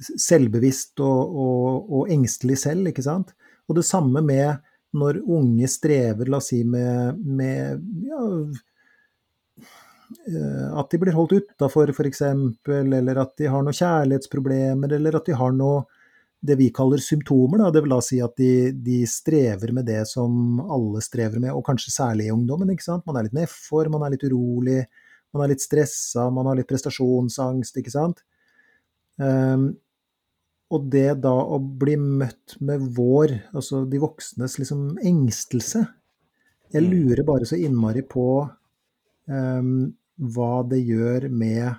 selvbevisst og, og, og, engstelig selv, ikke sant. Og det samme med når unge strever, la oss si, med, med ja, at de blir holdt utafor, f.eks., eller at de har noen kjærlighetsproblemer, eller at de har noe det vi kaller symptomer. Da. Det vil da si at de, de, strever med det som alle strever med, og kanskje særlig i ungdommen. ikke sant? Man er litt nedfor, man er litt urolig, man er litt stressa, man har litt prestasjonsangst, ikke sant. Um, og det da å bli møtt med vår, altså de voksnes liksom engstelse Jeg mm. lurer bare så innmari på hva det gjør med,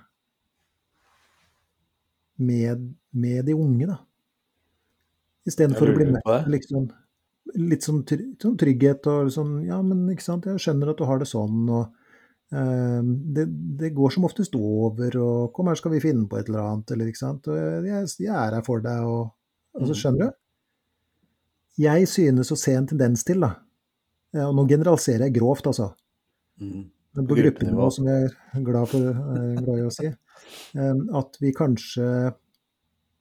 med, med de unge, da. Istedenfor å bli med liksom, litt sånn, sånn, trygghet og sånn Ja, men ikke sant, jeg skjønner at du har det sånn, og Ehm, det, det, går som oftest over, og 'kom her, skal vi finne på et eller annet', eller ikke sant. Og jeg, jeg er her for deg, og, og så mm. skjønner du. Jeg synes å se en tendens til, da, og nå generaliserer jeg grovt, altså, mm. På gruppenivå, som jeg er glad, for, glad i å si, at vi kanskje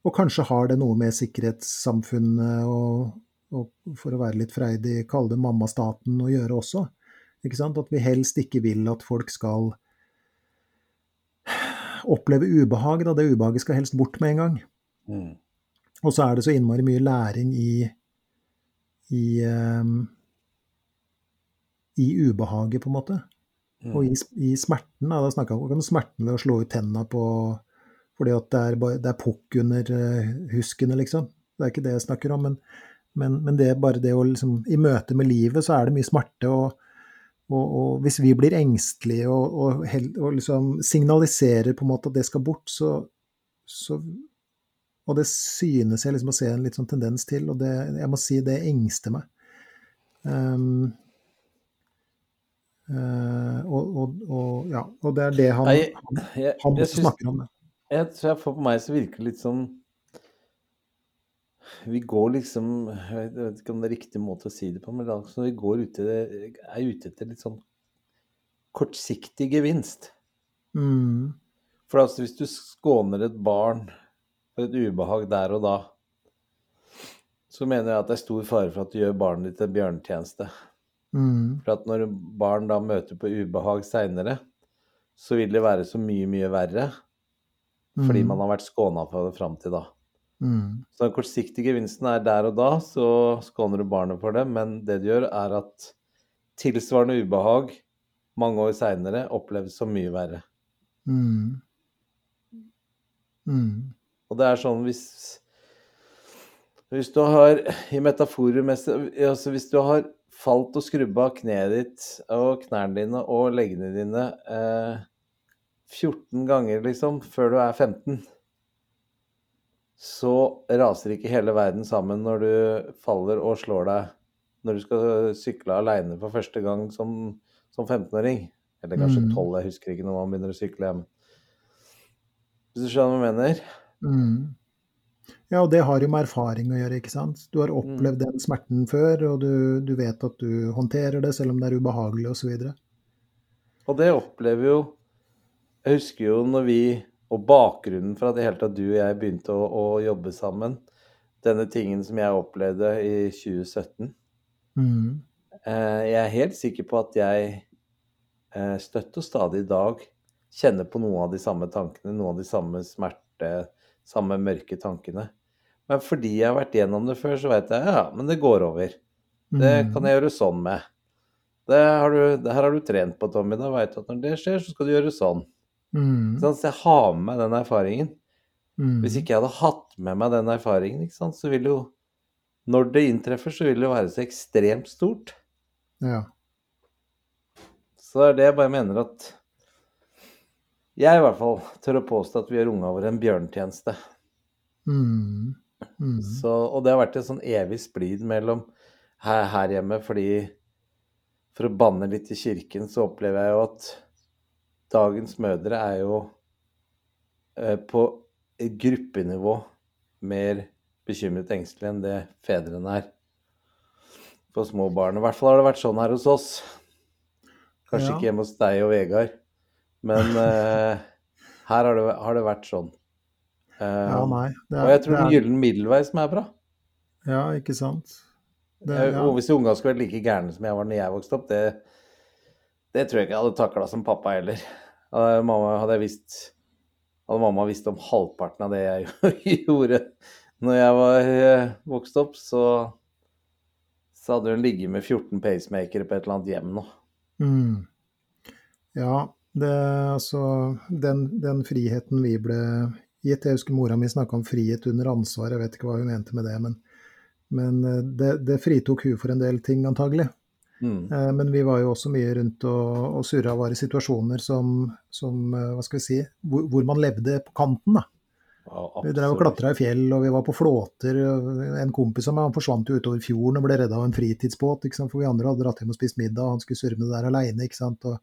Og kanskje har det noe med sikkerhetssamfunnet og, og for å være litt freidig, kalle det mammastaten å gjøre også at vi helst ikke vil at folk skal oppleve ubehag. Da. Det ubehaget skal helst bort med en gang. Mm. Og så er det så innmari mye læring i i, um, i ubehaget, på en måte. Mm. Og i, i smerten. Da, da snakker jeg om smerten ved å slå ut tenna på fordi at det er, det er pukk under uh, huskene, liksom. Det er ikke det jeg snakker om. Men, men, men det er bare det å liksom I møte med livet så er det mye smerte. og og, og, hvis vi blir engstelige og, og, og, liksom signaliserer på en måte at det skal bort, så, så Og det synes jeg liksom å se en litt sånn tendens til, og det, jeg må si det engster meg. Um, uh, og, ja, og det er det han, han, han også snakker om. Det. Jeg tror jeg, For meg så virker det litt som vi går liksom Jeg vet ikke om det er riktig måte å si det på, men altså, vi går ute, er ute etter litt sånn kortsiktig gevinst. Mm. For altså, hvis du skåner et barn for et ubehag der og da, så mener jeg at det er stor fare for at du gjør barnet ditt en bjørnetjeneste. Mm. For at når barn da møter på ubehag seinere, så vil det være så mye, mye verre. Fordi mm. man har vært skåna for det fram til da. Mm. Så den kortsiktige gevinsten er der og da, så skåner du barnet for det. Men det du gjør, er at tilsvarende ubehag mange år seinere oppleves som mye verre. Mm. Mm. Og det er sånn hvis Hvis du har i metaforer altså Hvis du har falt og skrubba kneet ditt og knærne dine og leggene dine eh, 14 ganger, liksom, før du er 15 så raser ikke hele verden sammen når du faller og slår deg når du skal sykle aleine for første gang som, som 15-åring. Eller kanskje mm. 12, jeg husker ikke når man begynner å sykle Hjem. Hvis du skjønner hva jeg mener? Mm. Ja, og det har jo med erfaring å gjøre, ikke sant. Du har opplevd mm. den smerten før, og du, du, vet at du håndterer det selv om det er ubehagelig osv. Og, så og det opplever jo Jeg husker jo når vi og bakgrunnen for at i hele tatt du og jeg begynte å, å, jobbe sammen. Denne tingen som jeg opplevde i 2017. Mm. Eh, jeg er helt sikker på at jeg eh, støtt og stadig i dag kjenner på noen av de samme tankene, noen av de samme smerte, samme mørke tankene. Men fordi jeg har vært gjennom det før, så vet jeg ja, men det går over. Det mm. kan jeg gjøre sånn med. Det har du, det her har du trent på, Tommy. Da veit du at når det skjer, så skal du gjøre sånn. Mm. Så jeg har med meg den erfaringen. Mm. Hvis ikke jeg hadde hatt med meg den erfaringen, så vil jo Når det inntreffer, så vil det jo være så ekstremt stort. Ja. Så det er det jeg bare mener at Jeg i hvert fall tør å påstå at vi gjør unga våre en bjørnetjeneste. Mm. Mm. Så, og det har vært en sånn evig splid mellom her, her hjemme, fordi for å banne litt i kirken, så opplever jeg jo at dagens mødre er jo eh, på gruppenivå mer bekymret engstelig enn det fedrene er for små barn. I hvert fall har det vært sånn her hos oss. Kanskje ja. ikke hjemme hos deg og Vegard, men uh, her har det, har det, vært sånn. Uh, ja, nei. Er, og jeg tror det er en gyllen middelvei som er bra. Ja, ikke sant. Det, Jeg- ja. Og hvis ungene skulle vært like gærne som jeg var når jeg vokste opp, det, det tror jeg ikke jeg hadde takla som pappa heller. Hadde mamma, hadde visst Hadde mamma visst om halvparten av det jeg [LAUGHS] gjorde når jeg var eh, vokst opp, så, så hadde hun ligget med 14 pacemakere på et eller annet hjem nå. Mm. Ja, det altså den, den friheten vi ble gitt Jeg husker mora mi snakka om frihet under ansvar, jeg vet ikke hva hun mente med det, men, men eh, det, det fritok hun for en del ting, antagelig. Mm. Eh, Men vi var jo også mye rundt og, og surra og var i situasjoner som, som eh, hva skal vi si, hvor, hvor man levde på kanten. da. Ja, Vi drev og klatra i fjell, og vi var på flåter. En kompis av meg han forsvant jo utover fjorden og ble redda av en fritidsbåt, for vi andre hadde dratt hjem og spist middag, og han skulle surre med det der aleine. Og,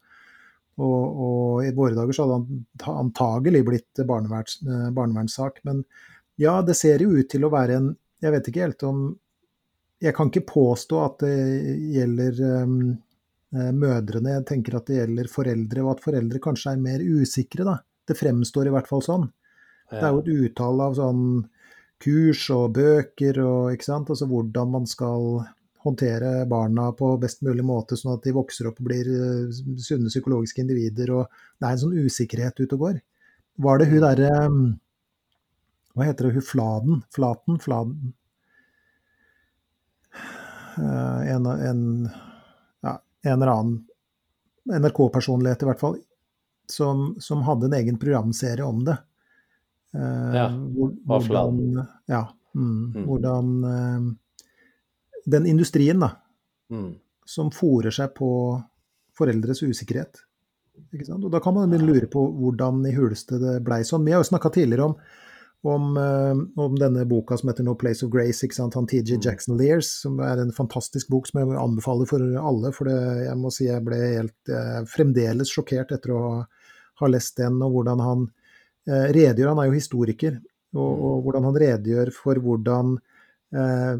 og, og i våre dager så hadde han ta- antagelig blitt eh, barnevernssak. Men ja, det ser jo ut til å være en Jeg vet ikke helt om Jeg kan ikke påstå at det gjelder um, mødrene, jeg tenker at det gjelder foreldre, og at foreldre kanskje er mer usikre, da. Det fremstår i hvert fall sånn. Det er jo et utall av sånn kurs og bøker og ikke sant, altså hvordan man skal håndtere barna på best mulig måte, sånn at de vokser opp og blir eh, sunne psykologiske individer. og Det er en sånn usikkerhet ute og går. Var det hun derre Hva heter det, hun Fladen? Flaten? Fladen? Eh, En, en, ja, en eller annen NRK-personlighet, i hvert fall, som, som hadde en egen programserie om det. Eh, Ja, hvordan, ja, mm, Mm. hvordan Den industrien da, Mm. som fòrer seg på foreldres usikkerhet. Og da kan man lure på hvordan i huleste det blei sånn. Vi har jo snakka tidligere om, om, eh, om denne boka som heter No Place of Grace, ikke sant? han TJ Mm. Jackson Lears, som er en fantastisk bok som jeg anbefaler for alle. For det, jeg må si jeg ble helt eh, fremdeles sjokkert etter å ha, ha lest den, og hvordan han eh, redegjør. Han er jo historiker, og, og hvordan han redegjør for hvordan eh,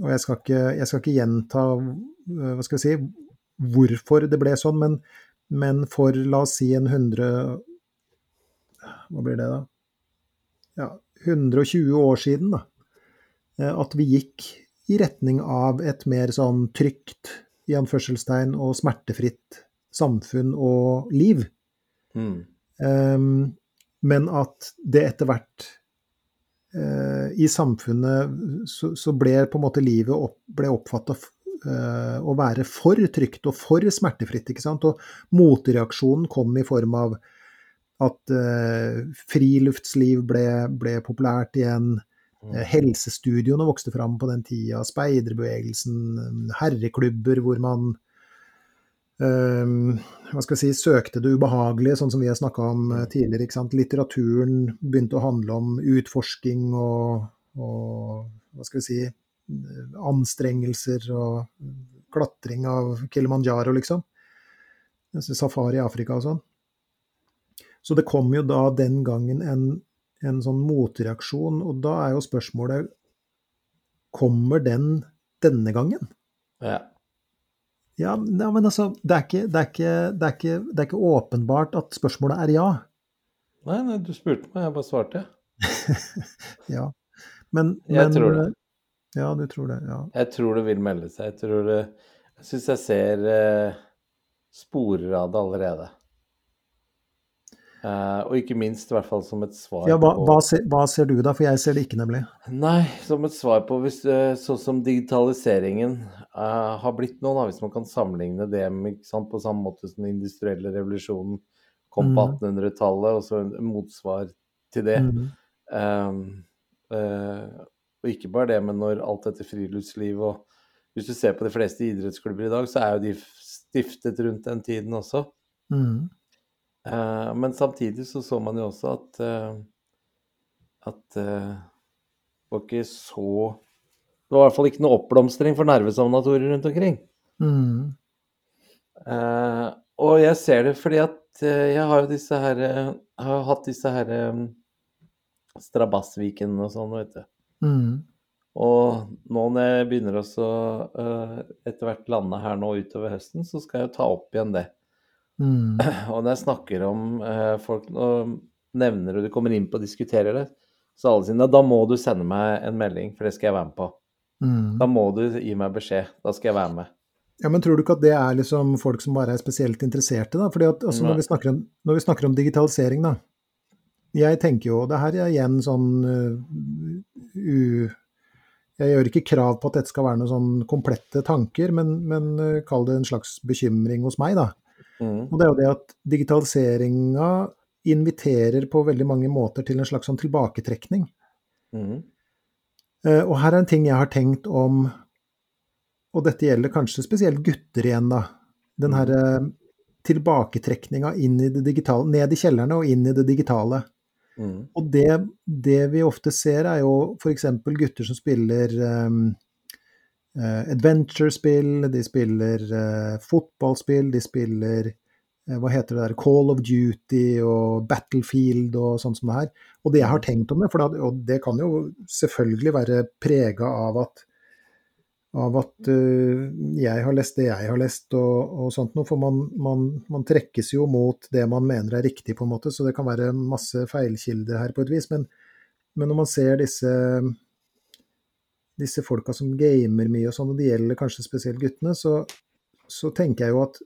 og jeg skal, ikke, jeg skal ikke gjenta eh, hva skal jeg si, hvorfor det ble sånn, men, men for la oss si en 100 Hva blir det, da? Ja, 120 år siden, da. eh, At vi gikk i retning av et mer sånn trygt, i anførselstegn, og smertefritt samfunn og liv. Mm. Um, men at det etter hvert i samfunnet så, så ble på en måte livet opp, oppfatta uh, å være for trygt og for smertefritt. ikke sant? Og motreaksjonen kom i form av at uh, friluftsliv ble, ble populært igjen. Mm. Eh, Helsestudioene vokste fram på den tida. Speiderbevegelsen, herreklubber hvor man eh, hva skal jeg si, søkte det ubehagelige, sånn som vi har snakka om eh, tidligere. ikke sant? Litteraturen begynte å handle om utforsking og, og hva skal vi si, anstrengelser og klatring av Kilimanjaro, liksom. Safari i Afrika og sånn. Så det kom jo da den gangen en, en sånn motreaksjon, og da er jo spørsmålet Kommer den denne gangen? Ja. Ja, men altså, det er, ikke, det, er ikke, det, er ikke, det er ikke åpenbart at spørsmålet er ja. Nei, nei, du spurte meg, jeg bare svarte. [LAUGHS] ja. Men, Jeg men tror det. Ja, du tror det. Ja. Jeg tror det vil melde seg. Jeg tror det Jeg syns jeg ser eh, sporer av det allerede. Eh, og ikke minst i hvert fall som et svar ja hva, på hva, ser, hva ser du da? For jeg ser det ikke, nemlig. Nei, som et svar på hvis, sånn som digitaliseringen uh, har blitt nå, da, hvis man kan sammenligne det med sant, på samme måte som den industrielle revolusjonen kom på Mm. 1800-tallet, og så en motsvar til det. Mm. Uh, og ikke bare det, men når alt dette friluftsliv og Hvis du ser på de fleste idrettsklubber i dag, så er jo de stiftet rundt den tiden også. Mm. Eh, men samtidig så så man jo også at uh, at uh, det var ikke så Det var i hvert fall ikke noe oppblomstring for nervesamnatorer rundt omkring. Mm. Og jeg ser det fordi at jeg har jo disse her har hatt disse her eh, Strabassviken og sånn, vet du. Mm. Og nå når jeg begynner også uh, etter hvert lande her nå utover høsten, så skal jeg jo ta opp igjen det. Mm. [CLEARS THROAT] Og når jeg snakker om eh, folk og nevner og du kommer inn på og diskuterer det, så alle sier "Nei, da må du sende meg en melding, for det skal jeg være med på. Mm. Da må du gi meg beskjed. Da skal jeg være med. Ja, Men tror du ikke at det er liksom folk som bare er spesielt interesserte, da? Fordi at altså, når, vi om, når vi snakker om digitalisering, da. Jeg tenker jo Det her er igjen sånn uh, u... Jeg gjør ikke krav på at dette skal være noen sånn komplette tanker, men, men uh, kall det en slags bekymring hos meg, da. Mm. Og det er jo det at digitaliseringa inviterer på veldig mange måter til en slags sånn tilbaketrekning. Mm. Uh, Og her er en ting jeg har tenkt om, og dette gjelder kanskje spesielt gutter igjen, da. Den her uh, tilbaketrekninga inn i det digitale, ned i kjellerne og inn i det digitale. Mm. Og det, det vi ofte ser, er jo f.eks. gutter som spiller um, adventure-spill, de spiller eh, fotballspill, de spiller eh, hva heter det der, Call of Duty og Battlefield og sånn som det her. Og det jeg har tenkt om det, for da, og det kan jo selvfølgelig være prega av at av at uh, jeg har lest det jeg har lest, og, og sånt noe. For man, man, man trekkes jo mot det man mener er riktig, på en måte, så det kan være masse feilkilder her på et vis. Men, men når man ser disse disse folka som gamer mye og sånn, og det gjelder kanskje spesielt guttene, så, så tenker jeg jo at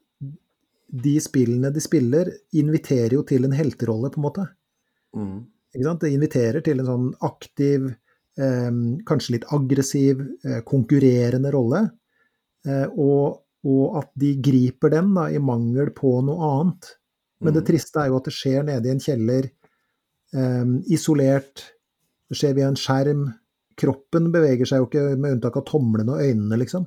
de spillene de spiller, inviterer jo til en helterolle, på en måte. Mm. Ikke sant? Det inviterer til en sånn aktiv, eh, kanskje litt aggressiv, eh, konkurrerende rolle. Eh, og, og at de griper den da, i mangel på noe annet. Men det Mm. triste er jo at det skjer nede i en kjeller, eh, isolert. Det skjer via en skjerm. Kroppen beveger seg jo ikke med unntak av tomlene og øynene, liksom.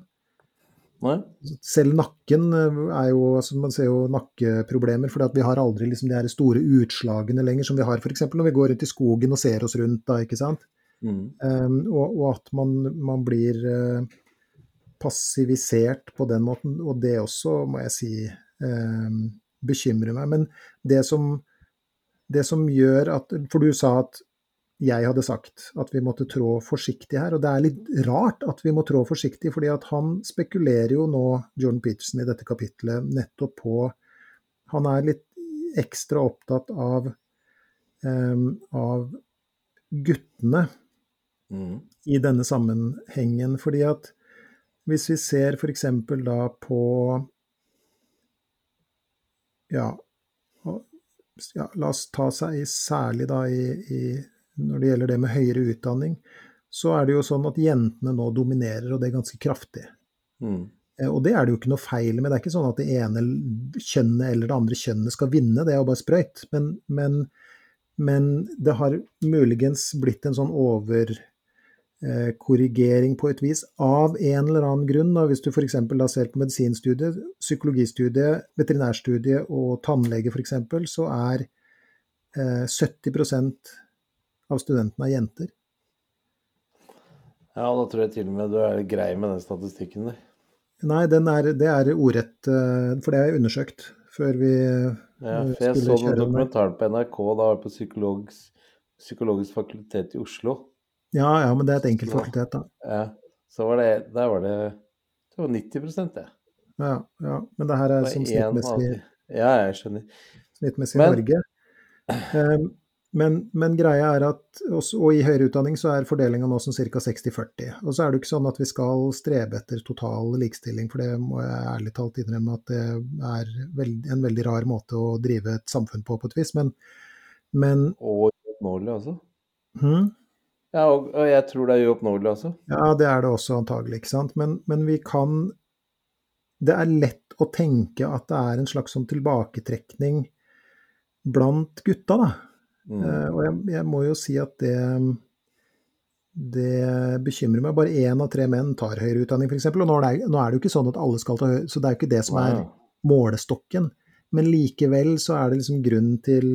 Nei? Selv nakken eh, er jo altså Man ser jo nakkeproblemer, for vi har aldri liksom de her store utslagene lenger som vi har f.eks. når vi går ut i skogen og ser oss rundt. da, ikke sant? Mm. Um, og, og at man, man blir uh, passivisert på den måten. Og det også, må jeg si, um, bekymrer meg. Men det som, det som gjør at For du sa at jeg hadde sagt at vi måtte trå forsiktig her. Og det er litt rart at vi må trå forsiktig, fordi at han spekulerer jo nå, Jordan Peterson, i dette kapitlet nettopp på Han er litt ekstra opptatt av, um, av guttene Mm. i denne sammenhengen. Fordi at hvis vi ser f.eks. da på ja, ja, la oss ta seg i- særlig da i, i når det gjelder det med høyere utdanning, så er det jo sånn at jentene nå dominerer, og det er ganske kraftig. Mm. Eh, Og det er det jo ikke noe feil med. Det er ikke sånn at det ene kjønnet eller det andre kjønnet skal vinne, det er jo bare sprøyt. Men, men, men det har muligens blitt en sånn overkorrigering på et vis av en eller annen grunn. Da. Hvis du f.eks. ser på medisinstudiet, psykologistudiet, veterinærstudiet og tannlege f.eks., så er eh, 70 av studentene er jenter. Ja, da tror jeg til og med du er grei med den statistikken der. Nei, den er, det er ordrett, eh, for det har jeg undersøkt før vi Ja, eh, for jeg så den. dokumentaren på NRK da var jeg på psykologisk, psykologisk fakultet i Oslo. Ja, ja, men det er et enkelt fakultet, da. Ja, så var det, der var det det var 90 det. Ja, ja. Men det her er av snittmessig, Ja, jeg skjønner. snittmessig i Norge. Um, [CLEARS THROAT] men, men greia er at Og i høyere utdanning så er fordelinga nå som ca. 60-40. Og så er det jo ikke sånn at vi skal strebe etter total likestilling, for det må jeg ærlig talt innrømme at det er en veldig rar måte å drive et samfunn på, på et vis. Men, men Og uoppnåelig altså? Hmm? Ja, og, og jeg tror det er uoppnåelig altså. Ja, det er det også antagelig, ikke sant. Men, men vi kan Det er lett å tenke at det er en slags sånn tilbaketrekning blant gutta, da. Mm. Eh, og jeg, jeg må jo si at det det bekymrer meg. Bare én av tre menn tar høyere utdanning, f.eks. Og nå er, det, nå er det jo ikke sånn at alle skal ta høyere, så det er jo ikke det som er målestokken. Men likevel så er det liksom grunn til,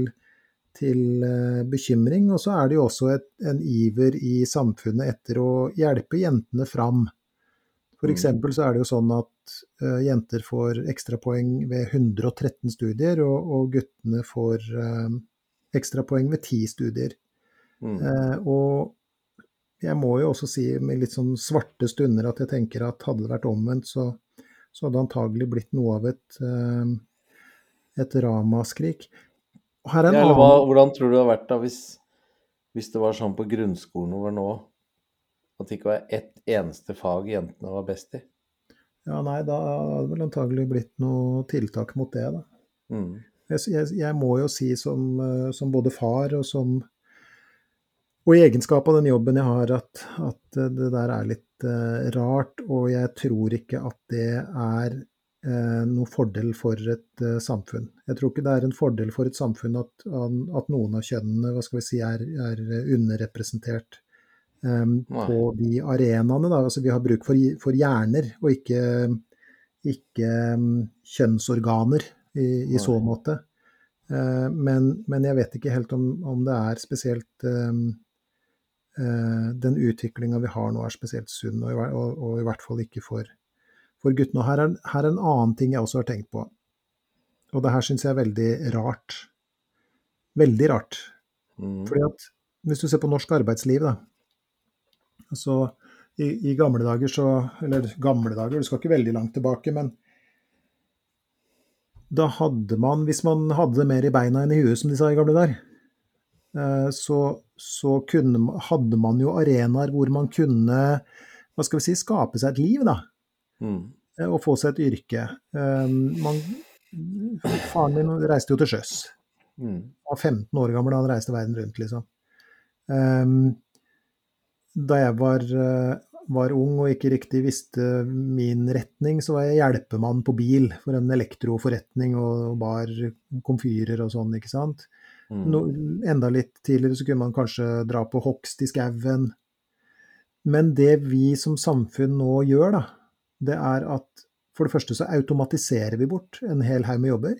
til eh, bekymring. Og så er det jo også et, en iver i samfunnet etter å hjelpe jentene fram. For Mm. så er det jo sånn at uh, jenter får ekstrapoeng ved 113 studier, og, og guttene får uh, ekstrapoeng ved ti studier. Mm. Eh, og jeg må jo også si med litt sånn svarte stunder at jeg tenker at hadde det vært omvendt, så, så hadde det antagelig blitt noe av et, eh, et ramaskrik. Her er en Ja, eller hva, hvordan tror du det hadde vært da hvis, hvis det var sånn på grunnskolen over nå At det ikke var ett eneste fag jentene var best i. Ja, nei, da hadde det vel antagelig blitt noe tiltak mot det, da. Mm. Jeg, jeg, må jo si som, eh, som både far og som og i egenskap av den jobben jeg har, at, at det der er litt uh, rart. Og jeg tror ikke at det er uh, noen fordel for et uh, samfunn. Jeg tror ikke det er en fordel for et samfunn at, at noen av kjønnene hva skal vi si, er, er underrepresentert um, på de arenaene. Da. Altså, vi har bruk for, for hjerner, og ikke, ikke um, kjønnsorganer i, i så måte. Men, men, jeg vet ikke helt om, om det er spesielt um, Eh, den utviklinga vi har nå er spesielt sunn, og, og, og i hvert fall ikke for, for guttene. Og her er, her er, en annen ting jeg også har tenkt på, og det her syns jeg er veldig rart. Veldig rart. Mm. Fordi at hvis du ser på norsk arbeidsliv, da så i, i, gamle dager så Eller gamle dager, du skal ikke veldig langt tilbake, men da hadde man, hvis man hadde mer i beina enn i huet, som de sa i gamle dager, Eh, så, så kunne, hadde man jo arenaer hvor man kunne hva skal vi si, skape seg et liv, da. Mm. Eh, og få seg et yrke. Eh, man, faren min reiste jo til sjøs. Mm. Var 15 år gammel da han reiste verden rundt, liksom. Da jeg var, var ung og ikke riktig visste min retning, så var jeg hjelpemann på bil for en elektroforretning og bar komfyrer og sånn, ikke sant. Mm. No, enda litt tidligere så kunne man kanskje dra på hogst i skauen. Men det vi som samfunn nå gjør, da, det er at for det første så automatiserer vi bort en hel haug med jobber.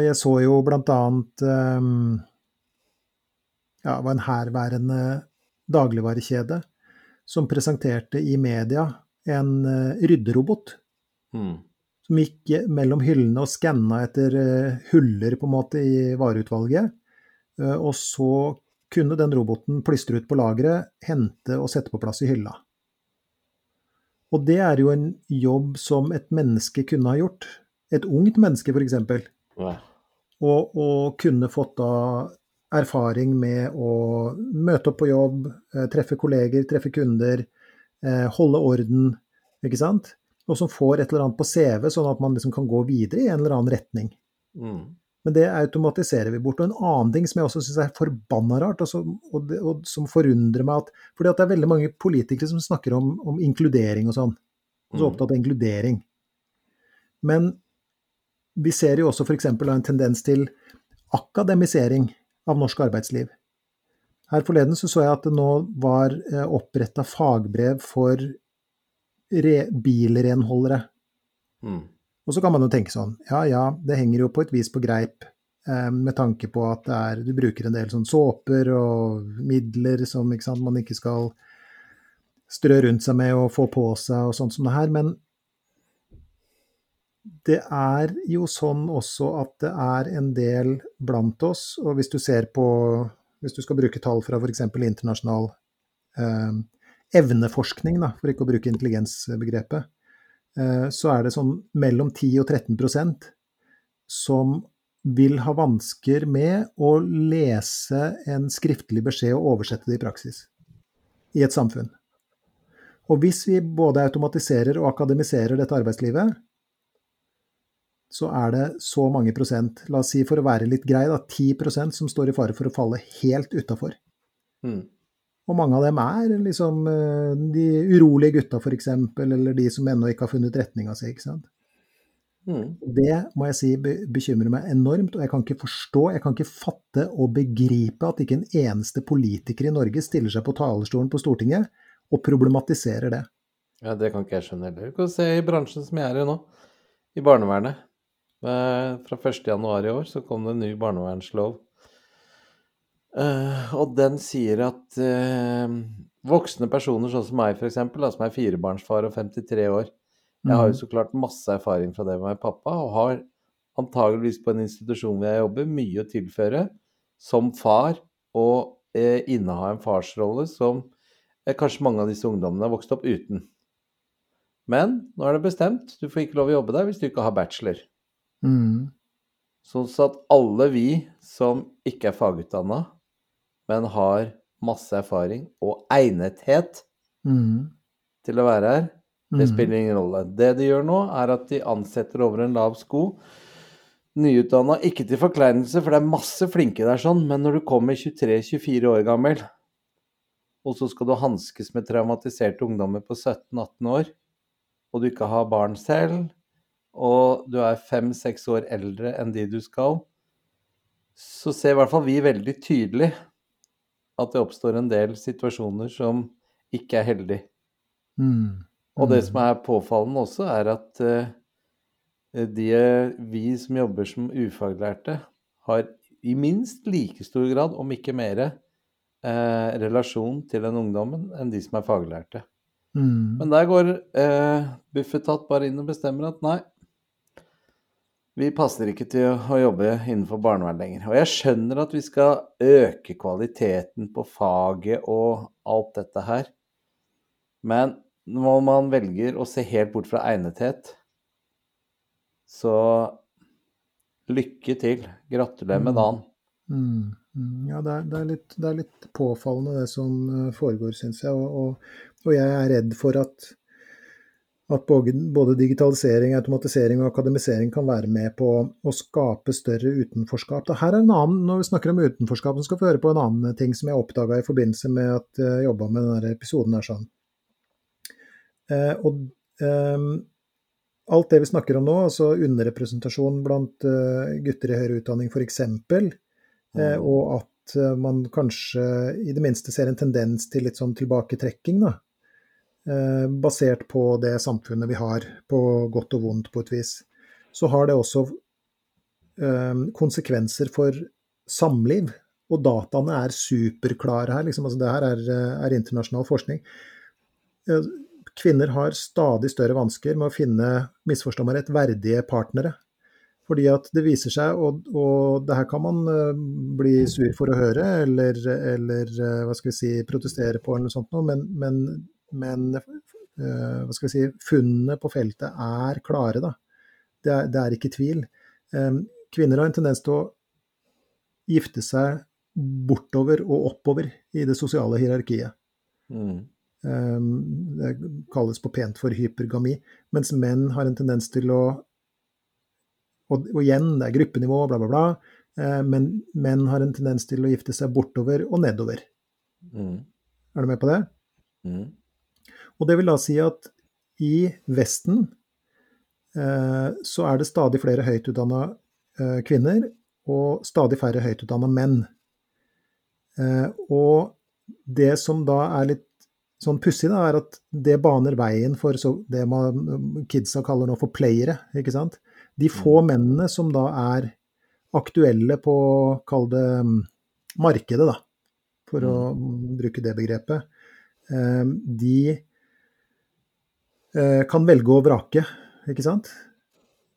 Jeg så jo blant annet um, ja, det var en herværende dagligvarekjede som presenterte i media en uh, rydderobot. Mm som gikk mellom hyllene og skanna etter eh, huller på en måte i vareutvalget. Eh, og så kunne den roboten plystre ut på lageret, hente og sette på plass i hylla. Og det er jo en jobb som et menneske kunne ha gjort. Et ungt menneske, f.eks. Ja. Og, og kunne fått da erfaring med å møte opp på jobb, eh, treffe kolleger, treffe kunder, holde orden, ikke sant og som får et eller annet på CV, sånn at man liksom kan gå videre i en eller annen retning. Mm. Men det automatiserer vi bort. Og en annen ting som jeg også syns er forbanna rart, og, som, og, og, som forundrer meg at fordi at det er veldig mange politikere som snakker om, om inkludering og sånn. Og så mm. opptatt av inkludering. Men vi ser jo også f.eks. en tendens til akademisering av norsk arbeidsliv. Her forleden så, så jeg at det nå var eh, oppretta fagbrev for bilrenholdere. Mm. Og så kan man jo tenke sånn, ja ja, det henger jo på et vis på greip, eh, med tanke på at er, du bruker en del sånn såper og midler som ikke sant, man ikke skal strø rundt seg med og få på seg og sånt som det her. Men det er jo sånn også at det er en del blant oss, og hvis du ser på Hvis du skal bruke tall fra f.eks. internasjonal eh, evneforskning, da, for ikke å bruke intelligensbegrepet, eh, så er det sånn mellom 10 og 13% som vil ha vansker med å lese en skriftlig beskjed og oversette det i praksis i et samfunn. Og hvis vi både automatiserer og akademiserer dette arbeidslivet, så er det så mange prosent, la oss si for å være litt grei, da, 10% som står i fare for å falle helt utafor. Mm. Og mange av dem er liksom eh, de urolige gutta, f.eks., eller de som ennå ikke har funnet retninga si. ikke sant? Mm. Det må jeg si bekymrer meg enormt, og jeg kan ikke forstå, jeg kan ikke fatte og begripe at ikke en eneste politiker i Norge stiller seg på talerstolen på Stortinget og problematiserer det. Ja, Det kan ikke jeg skjønne heller. Du kan se i bransjen som jeg er i nå, i barnevernet. Eh, fra 1.1 i år så kom det en ny barnevernslov Uh, og den sier at uh, voksne personer sånn som meg, f.eks., som er firebarnsfar og 53 år Jeg har jo mm. så klart masse erfaring fra det med meg pappa, og har antageligvis på en institusjon hvor jeg jobber, mye å tilføre som far og inneha en farsrolle som kanskje mange av disse ungdommene har vokst opp uten. Men nå er det bestemt, du får ikke lov å jobbe der hvis du ikke har bachelor. Mm. Sånn at alle vi som ikke er fagutdanna, men har masse erfaring og egnethet Mm. til å være her. Det Mm. spiller ingen rolle. Det de gjør nå, er at de ansetter over en lav sko. Nyutdanna, ikke til forkleinelse, for det er masse flinke der sånn, men når du kommer 23-24 år gammel, og så skal du hanskes med traumatiserte ungdommer på 17-18 år, og du ikke har barn selv, og du er 5-6 år eldre enn de du skal, så ser i hvert fall vi veldig tydelig at det oppstår en del situasjoner som ikke er heldige. Mm. Og det som er påfallende også, er at eh, de, vi som jobber som ufaglærte, har i minst like stor grad, om ikke mer, eh, relasjon til den ungdommen enn de som er faglærte. Mm. Men der går eh, Bufetat bare inn og bestemmer at nei, vi passer ikke til å, jobbe innenfor barnevern lenger. Og jeg skjønner at vi skal øke kvaliteten på faget og alt dette her, men når man velger å se helt bort fra egnethet, så lykke til. Gratulerer med Mm. dagen. Mm, mm, ja, det er, det, er litt, det er litt påfallende det som eh, foregår, syns jeg. Og, og, og jeg er redd for at, at både, digitalisering, automatisering og akademisering kan være med på å skape større utenforskap. Her er en annen, Når vi snakker om utenforskap, så skal vi høre på en annen ting som jeg oppdaga i forbindelse med at jeg jobba med denne episoden. her sånn. Eh, og eh, alt det vi snakker om nå, altså underrepresentasjon blant eh, gutter i høyere utdanning f.eks., Eh, og at man kanskje i det minste ser en tendens til litt sånn tilbaketrekking, da. Eh, basert på det samfunnet vi har, på godt og vondt på et vis. Så har det også eh, konsekvenser for samliv. Og dataene er superklare her. Liksom. Altså, det her er, er internasjonal forskning. Eh, Kvinner har stadig større vansker med å finne, misforstå rett, verdige partnere. Fordi at det viser seg, og, og det her kan man bli sur for å høre, eller, eller hva skal vi si, protestere på, eller noe sånt men, men, men uh, hva skal vi si, funnene på feltet er klare, da. Det er, det er ikke tvil. Um, kvinner har en tendens til å gifte seg bortover og oppover i det sosiale hierarkiet. Mm. Um, det kalles på pent for hypergami, mens menn har en tendens til å og, og, igjen, det er gruppenivå, bla, bla, bla. Eh, men menn har en tendens til å gifte seg bortover og nedover. Mm. Er du med på det? Mm. Og det vil da si at i Vesten eh, så er det stadig flere høyt utdanna eh, kvinner og stadig færre høyt utdanna menn. Eh, og det som da er litt sånn pussig, er at det baner veien for så, det man kidsa kaller nå for playere, ikke sant. De få mennene som da er aktuelle på, kall det markedet, da, for å bruke det begrepet, de kan velge å vrake, ikke sant.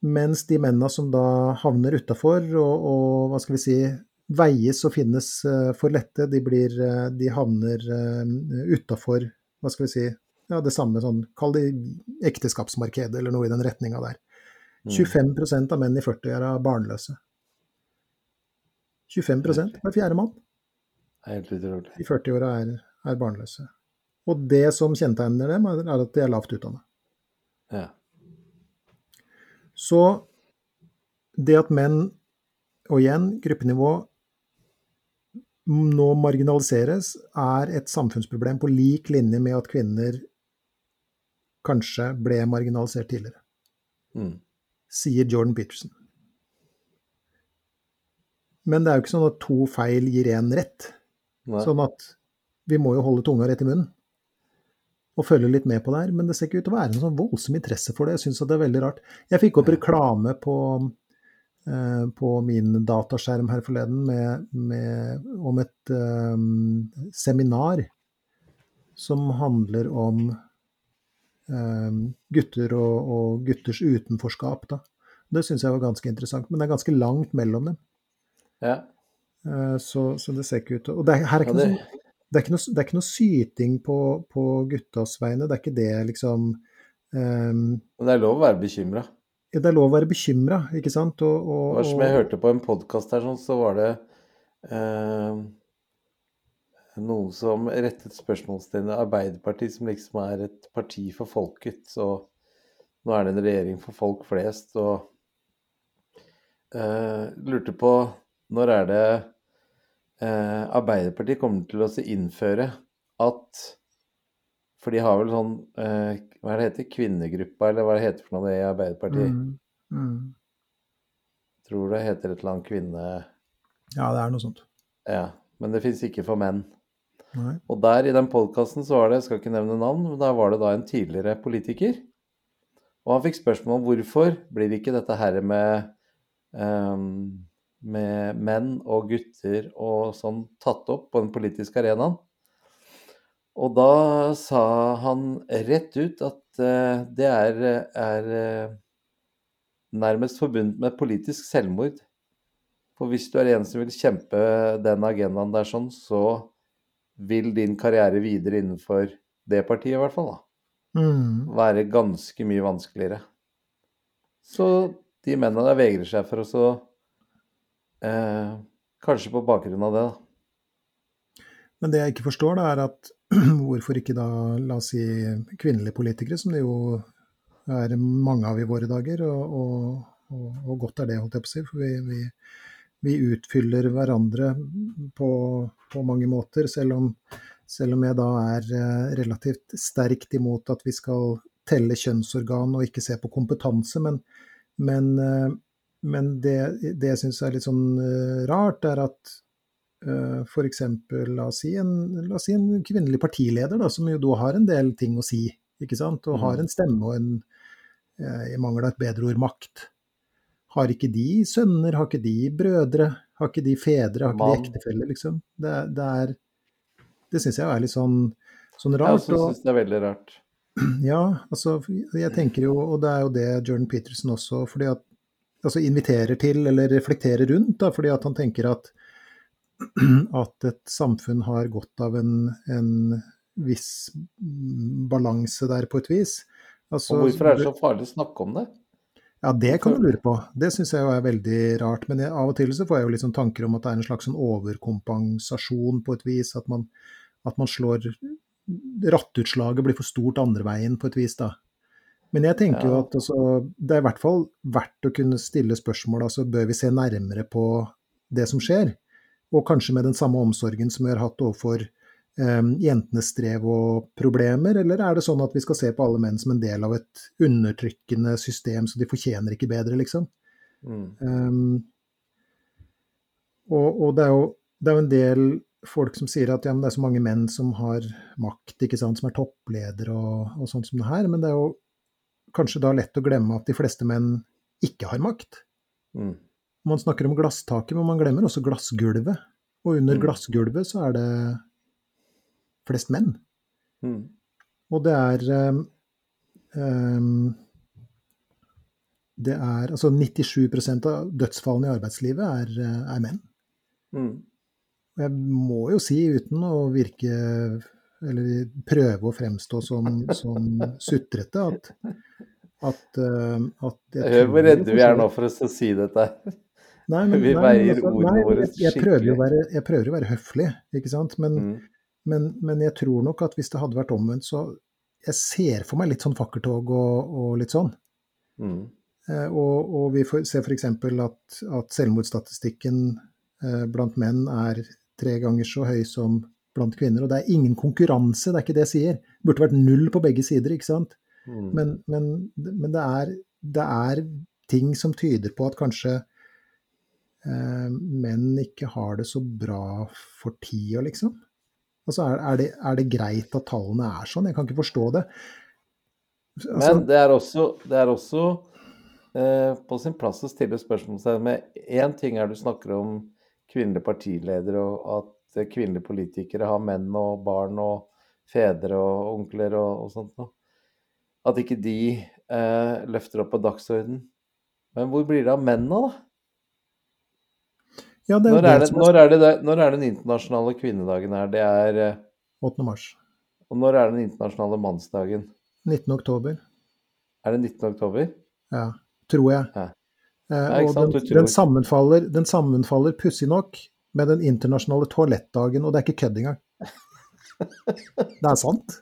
Mens de mennene som da havner utafor og, og, hva skal vi si, veies og finnes for lette, de, blir, de havner utafor, hva skal vi si, ja, det samme sånn, kall det ekteskapsmarkedet eller noe i den retninga der. 25% av menn i 40-åra er barnløse. 25% hver fjerde mann Helt utrolig. i 40-åra er, er, barnløse. Og det som kjennetegner dem, er at de er lavt utdanna. Ja. Så det at menn, og igjen gruppenivå, nå marginaliseres, er et samfunnsproblem på lik linje med at kvinner kanskje ble marginalisert tidligere. Mm sier Jordan Peterson. Men det er jo ikke sånn at to feil gir én rett. Nei. Sånn at vi må jo holde tunga rett i munnen og følge litt med på det her. Men det ser ikke ut til å være en sånn voldsom interesse for det. Jeg syns det er veldig rart. Jeg fikk opp reklame på, eh, på min dataskjerm her forleden med, med, om et eh, seminar som handler om eh, gutter og, og, gutters utenforskap. Da. Det syns jeg var ganske interessant. Men det er ganske langt mellom dem. Ja. Uh, så, så, det ser ikke ut til Og det, her er ikke, ja, det... Noe, sånn, det, er ikke noe, er ikke noe syting på, på guttas vegne. Det er ikke det, liksom um, det er lov å være bekymra? Ja, det er lov å være bekymra, ikke sant? Og, og, det var som jeg hørte på en podkast her, sånn, så var det uh, noen som rettet spørsmålstegnet Arbeiderpartiet, som liksom er et parti for folket. Så nå er det en regjering for folk flest. Og uh, lurte på når er det uh, Arbeiderpartiet kommer til å innføre at For de har vel sånn eh, Hva er det heter? Kvinnegruppa, eller hva det heter for noe det i Arbeiderpartiet? Mm. Mm. Tror det heter et eller annet kvinne... Ja, det er noe sånt. Ja, men det fins ikke for menn. Nei. Og der i den podkasten så var det, jeg skal ikke nevne navn, men der var det da en tidligere politiker. Og han fikk spørsmål om hvorfor blir ikke dette her med, um, med menn og gutter og sånn tatt opp på den politiske arenaen. Og da sa han rett ut at uh, det er, er uh, nærmest forbundet med politisk selvmord. For hvis du er en som vil kjempe den agendaen der sånn, så vil din karriere videre innenfor det partiet, i hvert fall, da, Mm. være ganske mye vanskeligere. Så de mennene der vegrer seg for å så eh, Kanskje på bakgrunn av det, da. Men det jeg ikke forstår, da, er at [CLEARS THROAT] hvorfor ikke da, la oss si, kvinnelige politikere, som det jo er mange av i våre dager, og, og, og, godt er det, holdt jeg på å si. For vi, vi, vi utfyller hverandre på, på mange måter, selv om, selv om jeg da er eh, relativt sterkt imot at vi skal telle kjønnsorgan og ikke se på kompetanse. Men, men, eh, men det, det jeg syns er litt sånn eh, rart, er at uh, f.eks. La, oss si en, la oss si en kvinnelig partileder, da, som jo da har en del ting å si, ikke sant? og har en stemme og en, i mangel av et bedre ord, makt. Har ikke de sønner, har ikke de brødre, har ikke de fedre, har ikke Man. de ektefeller, liksom? Det, det er Det syns jeg er litt sånn, sånn rart. Jeg syns det er veldig rart. [CLEARS THROAT] ja, altså jeg tenker jo, og det er jo det Jordan Peterson også fordi at, altså inviterer til, eller reflekterer rundt, da, fordi at han tenker at, [CLEARS THROAT] at et samfunn har godt av en, en viss balanse der på et vis. Altså, Og hvorfor er det så farlig å snakke om det? Ja, det kan du lure på. Det syns jeg er veldig rart. Men jeg, av og til så får jeg jo sånn tanker om at det er en slags sånn overkompensasjon på et vis. At man, at man slår Rattutslaget blir for stort andre veien på et vis, da. Men jeg tenker jo at altså, det er i hvert fall verdt å kunne stille spørsmål. altså Bør vi se nærmere på det som skjer? Og kanskje med den samme omsorgen som vi har hatt overfor eh, jentenes strev og problemer, eller er det sånn at vi skal se på alle menn som en del av et undertrykkende system, så de fortjener ikke bedre, liksom? Mm. Um, og, og det, er jo, det er jo en del folk som sier at ja, men det er så mange menn som har makt, ikke sant, som er toppledere og, og sånt som det her, men det er jo kanskje da lett å glemme at de fleste menn ikke har makt. Mm. Man snakker om glasstaket, men man glemmer også glassgulvet. Og under Mm. glassgulvet så er det flest menn. Mm. Og det er um, Det er altså 97% av dødsfallene i arbeidslivet er, uh, er menn. Mm. Og jeg må jo si, uten å virke eller prøve å fremstå som, som sutrete, at, at, uh, at Hør hvor redde vi er nå for å si dette. Nei, men, [LAUGHS] Vi veier altså, ordene våre jeg, jeg, prøver være, jeg prøver å være høflig, ikke sant. Men, Mm. men, men jeg tror nok at hvis det hadde vært omvendt, så Jeg ser for meg litt sånn fakkeltog og, og litt sånn. Mm. Eh, og, og vi får, ser f.eks. At, at selvmordsstatistikken eh, blant menn er tre ganger så høy som blant kvinner. Og det er ingen konkurranse, det er ikke det jeg sier. Det burde vært null på begge sider, ikke sant. Mm. Men, men, men det, er, det er ting som tyder på at kanskje eh, menn ikke har det så bra for tida, liksom. Altså, er, er, det, er det greit at tallene er sånn? Jeg kan ikke forstå det. Altså, Men det er også, det er også eh, på sin plass å stille spørsmålstegn med én ting er du snakker om kvinnelige partiledere og at eh, kvinnelige politikere har menn og barn og fedre og onkler og, og sånt noe. At ikke de eh, løfter opp på dagsorden. Men hvor blir det av mennene, da? ja, det er Når er, det det, når, er det, når er den internasjonale kvinnedagen her? Det er eh, 8. mars. Og når er den internasjonale mannsdagen? 19. oktober. Er det 19. oktober? Ja, tror jeg. Ja. Eh, og den, den sammenfaller, den sammenfaller pussig nok med den internasjonale toalettdagen, og det er ikke kødd engang. [LAUGHS] Det er sant.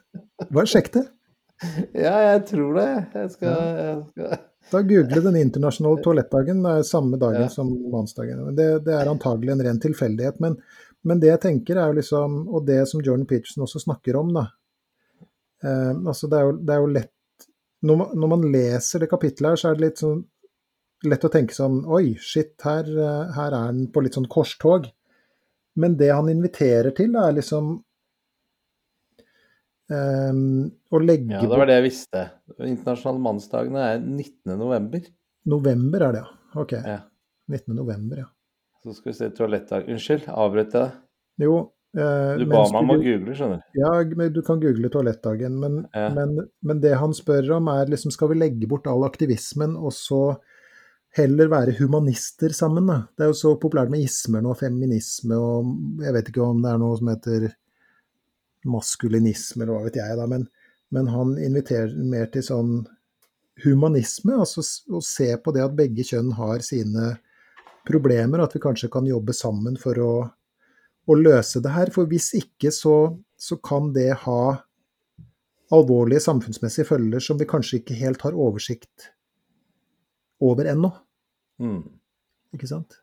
Bare sjekk det. Ja, jeg tror det. Jeg skal, jeg skal. Da google den internasjonale toalettdagen. Det er samme dagen Ja. som mannsdagen. Det, det er antagelig en ren tilfeldighet. Men, men det jeg tenker er jo liksom, og det som Jordan Peterson også snakker om, da eh, altså det er, jo, det er jo lett når man, når man leser det kapittelet her, så er det litt sånn lett å tenke sånn Oi, shit, her, eh, her er den på litt sånn korstog. Men det han inviterer til, er liksom um, å legge Ja, det var det jeg visste. Internasjonale mannsdagene er 19. november. November er det, ja. Ok. Ja. 19. november, ja. Så skal vi se toalettdag Unnskyld, avbrøt jeg deg? Jo. Eh, Du ba meg om å google, skjønner du. Ja, men du kan google toalettdagen, men, Ja. men, men det han spør om er liksom skal vi legge bort all aktivismen og så heller være humanister sammen, da. Det er jo så populært med ismer nå, feminisme og jeg vet ikke om det er noe som heter maskulinisme eller hva vet jeg, da, men, men han inviterer mer til sånn humanisme, altså å se på det at begge kjønn har sine problemer, at vi kanskje kan jobbe sammen for å å løse det her. For hvis ikke, så, så kan det ha alvorlige samfunnsmessige følger som vi kanskje ikke helt har oversikt over ennå. Mm. Ikke sant?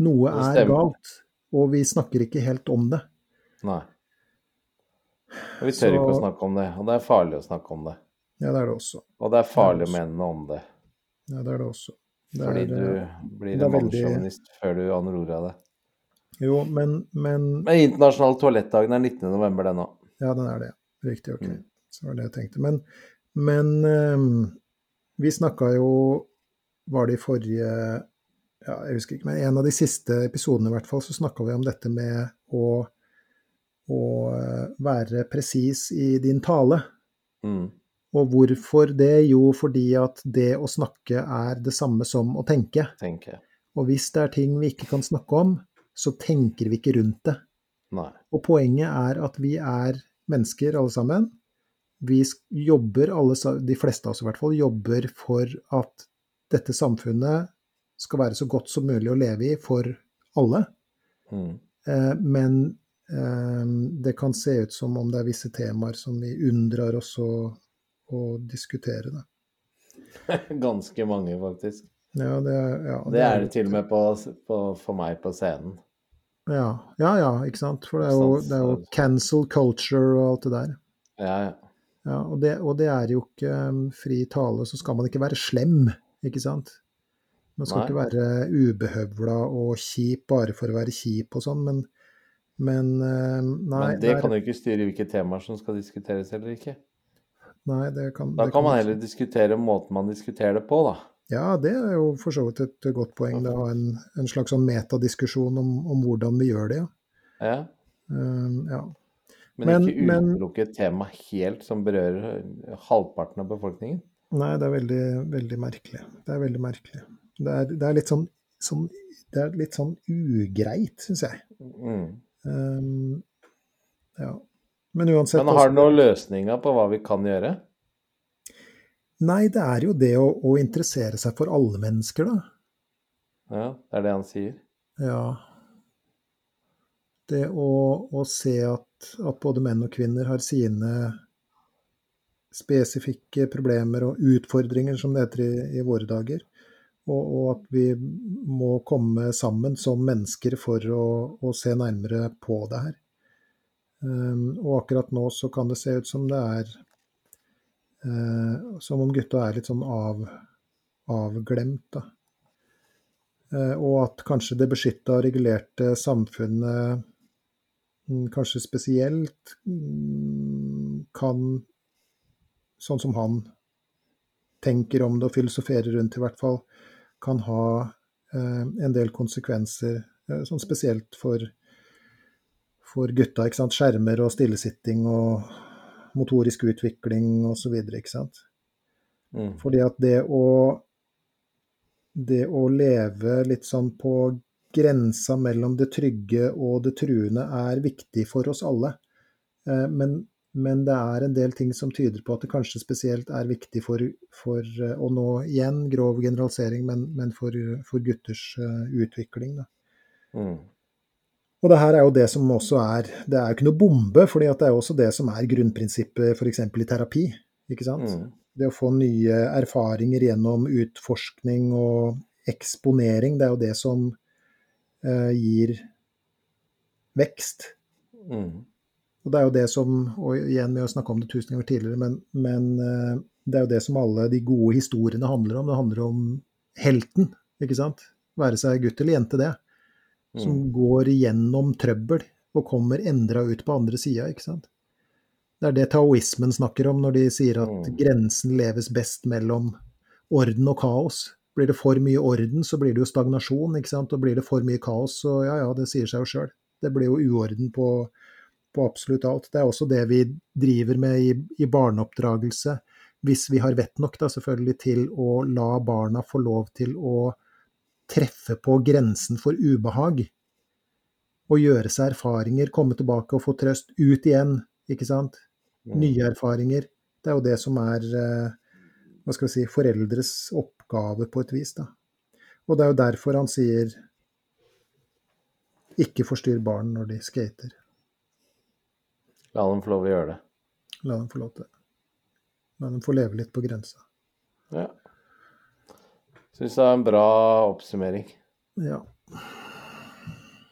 Noe er galt, og vi snakker ikke helt om det. Nei. Og vi tør Så- ikke å snakke om det, og det er farlig å snakke om det. Ja, det er det også. Og det er farlig å mene noe om det, Ja, det er det også. Det fordi er, du eh, blir en mannssjåvinist veldig- før du aner ordet av det. Jo, men, men Men internasjonale toalettdagen er 19. november, den òg. Ja, den er det. Riktig, ok. Mm. Så var det jeg tenkte. Men, men ehm, vi snakka jo Var det i forrige ja, Jeg husker ikke, men en av de siste episodene i hvert fall, så snakka vi om dette med å, å eh, være presis i din tale. Mm. Og hvorfor det? Jo, fordi at det å snakke er det samme som å tenke. Tenker. Og hvis det er ting vi ikke kan snakke om, så tenker vi ikke rundt det. Nei. Og poenget er at vi er mennesker alle sammen. Vi jobber, alle, de fleste av oss i hvert fall, jobber for at dette samfunnet skal være så godt som mulig å leve i for alle. Mm. Eh, men eh, det kan se ut som om det er visse temaer som vi unndrar oss å, å diskutere. Da. [LAUGHS] Ganske mange, faktisk. Ja, det, er- det, Det er det til og med på, på, for meg på scenen. Ja, ja, ja, ikke sant. For det er jo, det er jo cancel culture og alt det der. Ja, ja. Ja, og det, og det er jo ikke um, fri tale, så skal man ikke være slem, ikke sant? Man skal Nei. ikke være ubehøvla og kjip bare for å være kjip og sånn, men, men um, nei, Men det der- kan jo ikke styre hvilke temaer som skal diskuteres eller ikke. nei, det kan, Da det kan man heller diskutere måten man diskuterer det på, da. Ja, det er jo for så vidt et godt poeng. Det å ha en, en slags sånn metadiskusjon om, om hvordan vi gjør det, ja. Ja. Um, ja. Men, Men- ikke utelukke et tema helt som berører halvparten av befolkningen. Nei, det er veldig, veldig merkelig. Det er veldig merkelig. Det er, det er litt sånn, sånn Det er litt sånn ugreit, syns jeg. Mm. Um, ja. Men uansett Men har du noen løsninger på hva vi kan gjøre? Nei, det er jo det å, å interessere seg for alle mennesker, da. Ja, det er det han sier. Ja. Det å, å se at, at både menn og kvinner har sine spesifikke problemer og utfordringer, som det heter i, i våre dager. Og, og at vi må komme sammen som mennesker for å, å se nærmere på det her. Um, og akkurat nå så kan det se ut som det er uh, Som om gutta er litt sånn av, avglemt, da. Uh, og at kanskje det beskytta og regulerte samfunnet kanskje spesielt mm, kan, sånn som han tenker om det og filosoferer rundt i hvert fall, kan ha eh, en del konsekvenser, eh, sånn spesielt for, for gutta. ikke sant? Skjermer og stillesitting og motorisk utvikling osv. ikke sant. Mm. Fordi at det å det å leve litt sånn på grensa mellom det trygge og det truende er viktig for oss alle. Eh, Men, men det er en del ting som tyder på at det kanskje spesielt er viktig for, for eh, og nå igjen grov generalisering, men, men for, for gutters eh, utvikling. Da. Mm. Og det her er jo det som også er Det er jo ikke noe bombe, for det er jo også det som er grunnprinsippet f.eks. i terapi. ikke sant? Mm. Det å få nye erfaringer gjennom utforskning og eksponering, det er jo det som eh, gir vekst. Mm. Og det er jo det som Og igjen, vi har snakke om det tusen ganger tidligere, men, men eh, det er jo det som alle de gode historiene handler om. Det handler om helten, ikke sant? Være seg gutt eller jente, det. Som Mm. går gjennom trøbbel og kommer endra ut på andre sida, ikke sant. Det er det taoismen snakker om når de sier at Mm. grensen leves best mellom orden og kaos. Blir det for mye orden, så blir det jo stagnasjon, ikke sant. Og blir det for mye kaos, så ja ja, det sier seg jo sjøl. Det blir jo uorden på, på absolutt alt. Det er også det vi driver med i, i barneoppdragelse, hvis vi har vett nok, da selvfølgelig, til å la barna få lov til å treffe på grensen for ubehag. Og gjøre seg erfaringer, komme tilbake og få trøst. Ut igjen, ikke sant. Mm. Nye erfaringer. Det er jo det som er eh, hva skal vi si, foreldres oppgave på et vis. da. Og det er jo derfor han sier ikke forstyrr barn når de skater. La dem få lov å gjøre det. La dem få lov til det. La dem få leve litt på grensa. Ja. Syns det er en bra oppsummering. Ja.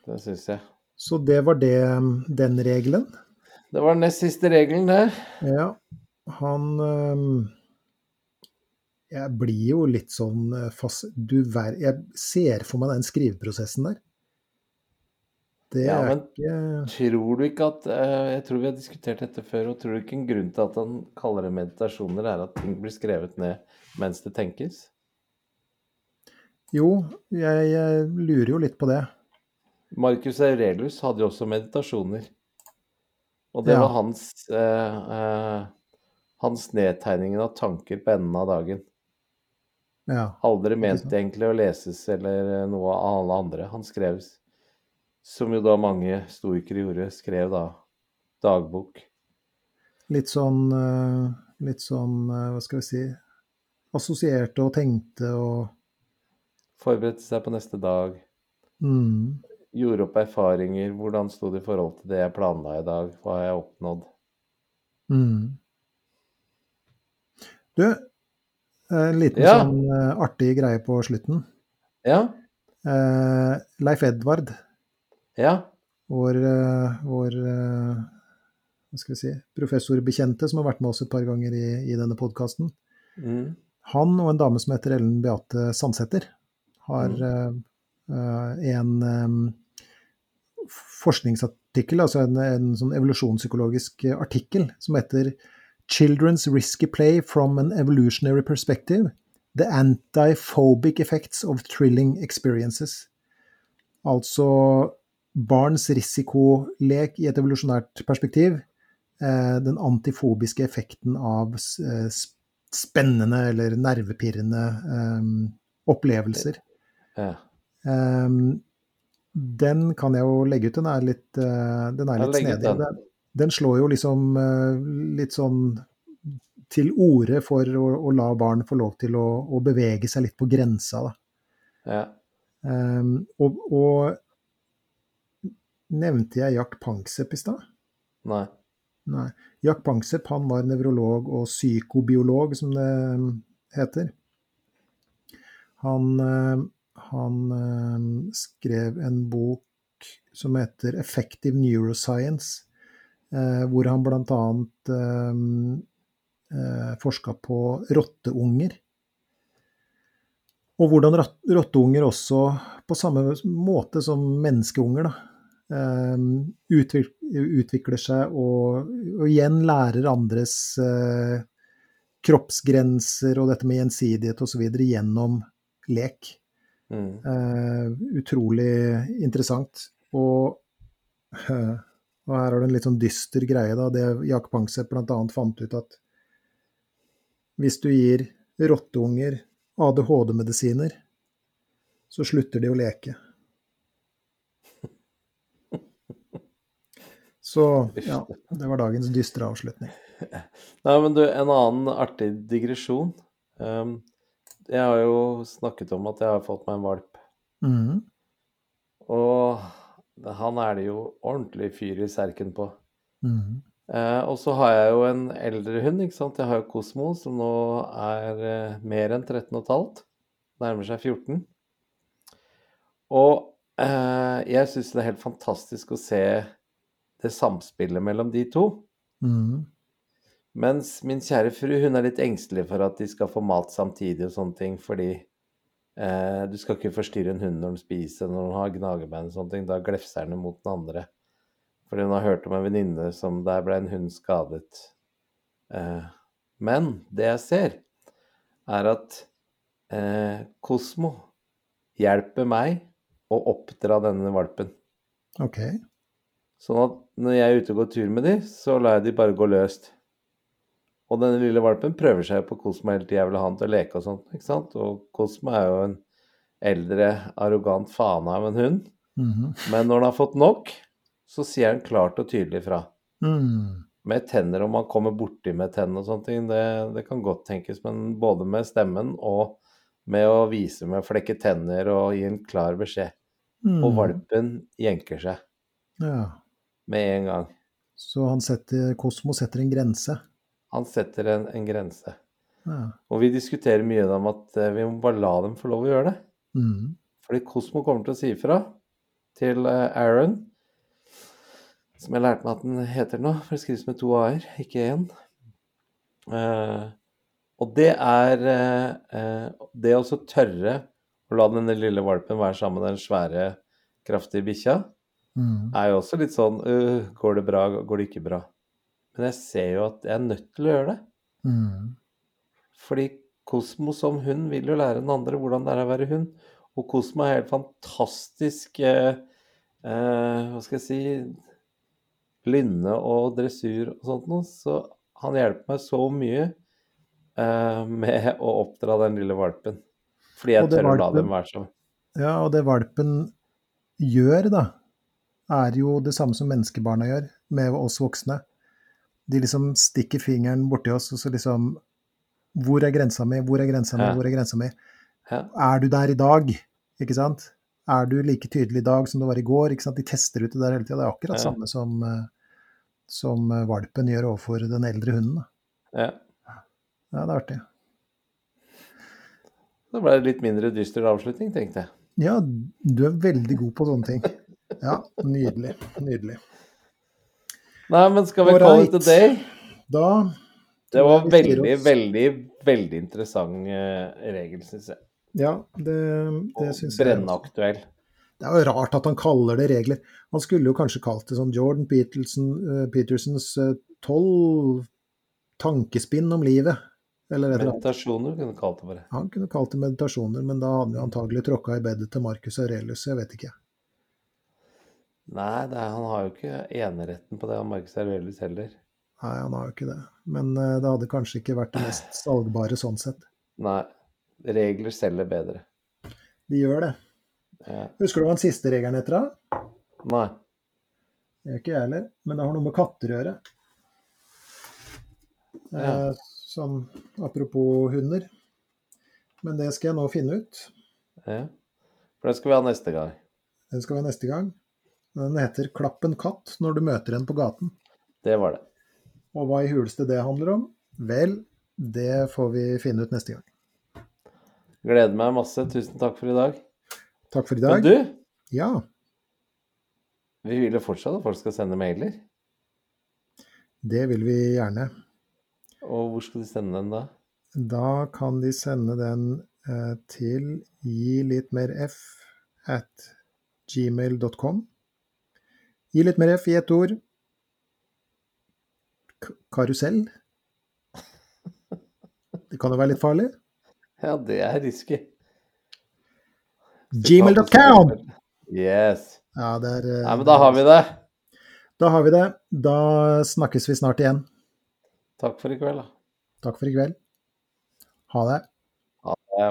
Det syns jeg. Så det var det, den regelen. Det var den nest siste regelen, det. Ja. Han øhm, Jeg blir jo litt sånn øh, fast Du. Jeg ser for meg den skriveprosessen der. Det Ja, men- ikke Tror du ikke at eh, Jeg tror vi har diskutert dette før, og tror du ikke en grunn til at han kaller det meditasjoner, er at ting blir skrevet ned mens det tenkes? Jo, jeg, jeg lurer jo litt på det. Marcus Aurelius hadde jo også meditasjoner. Og det Ja. var hans eh, eh, hans nedtegningen av tanker på enden av dagen. Ja. Aldri ment egentlig å leses eller eh, noe av alle andre. Han skrev, som jo da mange stoikere gjorde, skrev da dagbok. Litt sånn øh, Litt sånn, øh, hva skal vi si Assosierte og tenkte og Forberedte seg på neste dag. mm, Gjorde opp erfaringer. Hvordan sto det i forhold til det jeg planla i dag? Hva har jeg oppnådd? mm. Du, en liten Ja. sånn øh, artig greie på slutten. Ja? Eh, Leif Edvard, Ja? vår, eh, vår eh, hva skal vi si, professorbekjente som har vært med oss et par ganger i, i denne podkasten, Mm. han og en dame som heter Ellen Beate Sandsæter, har Mm. eh, eh, en eh, forskningsartikkel, altså en, en sånn evolusjonspsykologisk eh, artikkel, som heter 'Children's Risky Play from an Evolutionary Perspective'. The Antiphobic Effects of Thrilling Experiences. Altså barns risikolek i et evolusjonært perspektiv. Eh, den antifobiske effekten av eh, spennende eller nervepirrende eh, opplevelser. ja. Den kan jeg jo legge ut. Den er litt, den er litt snedig. den. Den, slår jo liksom eh, litt sånn til orde for å, å la barn få lov til å, å bevege seg litt på grensa. Da. ja. Um, og, og nevnte jeg Jack Panksepp i stad? Nei. Nei. Jack Panksepp han var nevrolog og psykobiolog, som det um, heter. Han, eh, han eh, skrev en bok som heter 'Effective Neuroscience', eh, hvor han bl.a. Eh, forska på rotteunger. Og hvordan rotteunger også, på samme måte som menneskeunger, da, eh, utvikler seg og, og igjen lærer andres eh, kroppsgrenser og dette med gjensidighet osv. gjennom lek. Mm. Eh, utrolig interessant. Og, eh, [LAUGHS] og her har du en litt sånn dyster greie, da. Det Jack Panksepp bl.a. fant ut at hvis du gir rotteunger ADHD-medisiner, så slutter de å leke. [LAUGHS] Så ja, det var dagens dystre avslutning. [LAUGHS] Nei, men du, en annen artig digresjon. Um, jeg har jo snakket om at jeg har fått meg en valp. Mm. Og Han er det jo ordentlig fyr i serken på. Mm. Eh, og så har jeg jo en eldre hund, ikke sant. Jeg har jo Kosmo, som nå er eh, mer enn 13 15. Nærmer seg 14. Og eh, jeg syns det er helt fantastisk å se det samspillet mellom de to. Mm. Mens min kjære fru, hun er litt engstelig for at de skal få mat samtidig og sånne ting, fordi eh, du skal ikke forstyrre en hund når den spiser, når den har gnagebein og sånne ting. Da glefser den mot den andre. Fordi hun har hørt om en venninne som der ble en hund skadet. Eh, men det jeg ser, er at eh, Kosmo hjelper meg å oppdra denne valpen. Ok. Sånn at når jeg er ute og går tur med de, så lar jeg de bare gå løst. Og denne lille valpen prøver seg på Kosmo hele tida. Vil ha han til å leke og sånt, ikke sant. Og Kosmo er jo en eldre, arrogant fane av en hund. Mhm. Men når han har fått nok, så sier han klart og tydelig fra. Mm. Med tenner, om han kommer borti med tennene og sånne ting, det, det kan godt tenkes. Men både med stemmen og med å vise med å flekke tenner og gi en klar beskjed. Mm. Og valpen jenker seg Ja. med en gang. Så han setter, Kosmo setter en grense. Han setter en, en grense. Ja. Og vi diskuterer mye om at eh, vi må bare la dem få lov å gjøre det. Mm. Fordi Kosmo kommer til å si ifra til eh, Aaron, som jeg lærte meg at den heter nå, for det skrives med to a-er, ikke én. Uh, og det er eh, eh, det å så tørre å la denne lille valpen være sammen med den svære, kraftige bikkja, mm. er jo også litt sånn uh, Går det bra, går det ikke bra? Men jeg ser jo at jeg er nødt til å gjøre det. Mm. Fordi Kosmo som hund vil jo lære den andre hvordan det er å være hund. Og Kosmo er helt fantastisk eh, eh, Hva skal jeg si Lynne og dressur og sånt noe. Så han hjelper meg så mye eh, med å oppdra den lille valpen. Fordi jeg tør å la dem være sånn. Ja, og det valpen gjør, da, er jo det samme som menneskebarna gjør med oss voksne. De liksom stikker fingeren borti oss, og så liksom Hvor er grensa mi? Hvor er grensa mi? Hvor er grensa mi? Ja. Er du der i dag? Ikke sant? Er du like tydelig i dag som du var i går? Ikke sant? De tester ut det der hele tida. Det er akkurat Ja. samme som, eh, som eh, valpen gjør overfor den eldre hunden. Ja. Ja, det er artig. Da ble det litt mindre dyster avslutning, tenkte jeg. Ja, du er veldig god på sånne ting. Ja, nydelig. Nydelig. Nei, men skal vi kalle call it a day? Da Det var veldig, veldig, veldig interessant eh, regel, syns jeg. Ja, det, det syns jeg. Brennaktuell. Det er jo rart at han kaller det regler. Han skulle jo kanskje kalt det sånn Jordan Peterson, uh, Petersons tolv uh, tankespinn om livet. Eller eller. Meditasjoner kunne du kalt det bare. Han kunne kalt det meditasjoner, men da hadde han jo antagelig tråkka i bedet til Marcus Aurelius, jeg vet ikke. Nei, er, han har jo ikke eneretten på det, han Marcus Aurelius heller. Nei, han har jo ikke det. Men uh, det hadde kanskje ikke vært det mest [SIGHS] salgbare sånn sett. Nei. Regler selger bedre. De gjør det. Ja. Husker du hva den siste regelen heter da? Nei. Det gjør ikke jeg heller, men det har noe med katter å gjøre. Ja. Eh, som apropos hunder. Men det skal jeg nå finne ut. Ja. For det skal vi ha neste gang. Den skal vi ha neste gang. Den heter 'Klapp en katt når du møter en på gaten'. Det var det. Og hva i huleste det handler om? Vel, det får vi finne ut neste gang. Gleder meg masse. Tusen takk for i dag. Takk for i dag. Men du, Ja, vi vil jo fortsatt at folk skal sende mailer. det vil vi gjerne. Og hvor skal de sende den da? Da kan de sende den eh, til gi litt mer f at gmail.com. Gi litt mer f i ett ord. K karusell. Det kan jo være litt farlig. Ja, det er risky. [LAUGHS] Gmail.com! Yes. Ja, er Nei, men da har vi det. Da har vi det. Da snakkes vi snart igjen. Takk for i kveld, da. Takk for i kveld. Ha det. Ha det.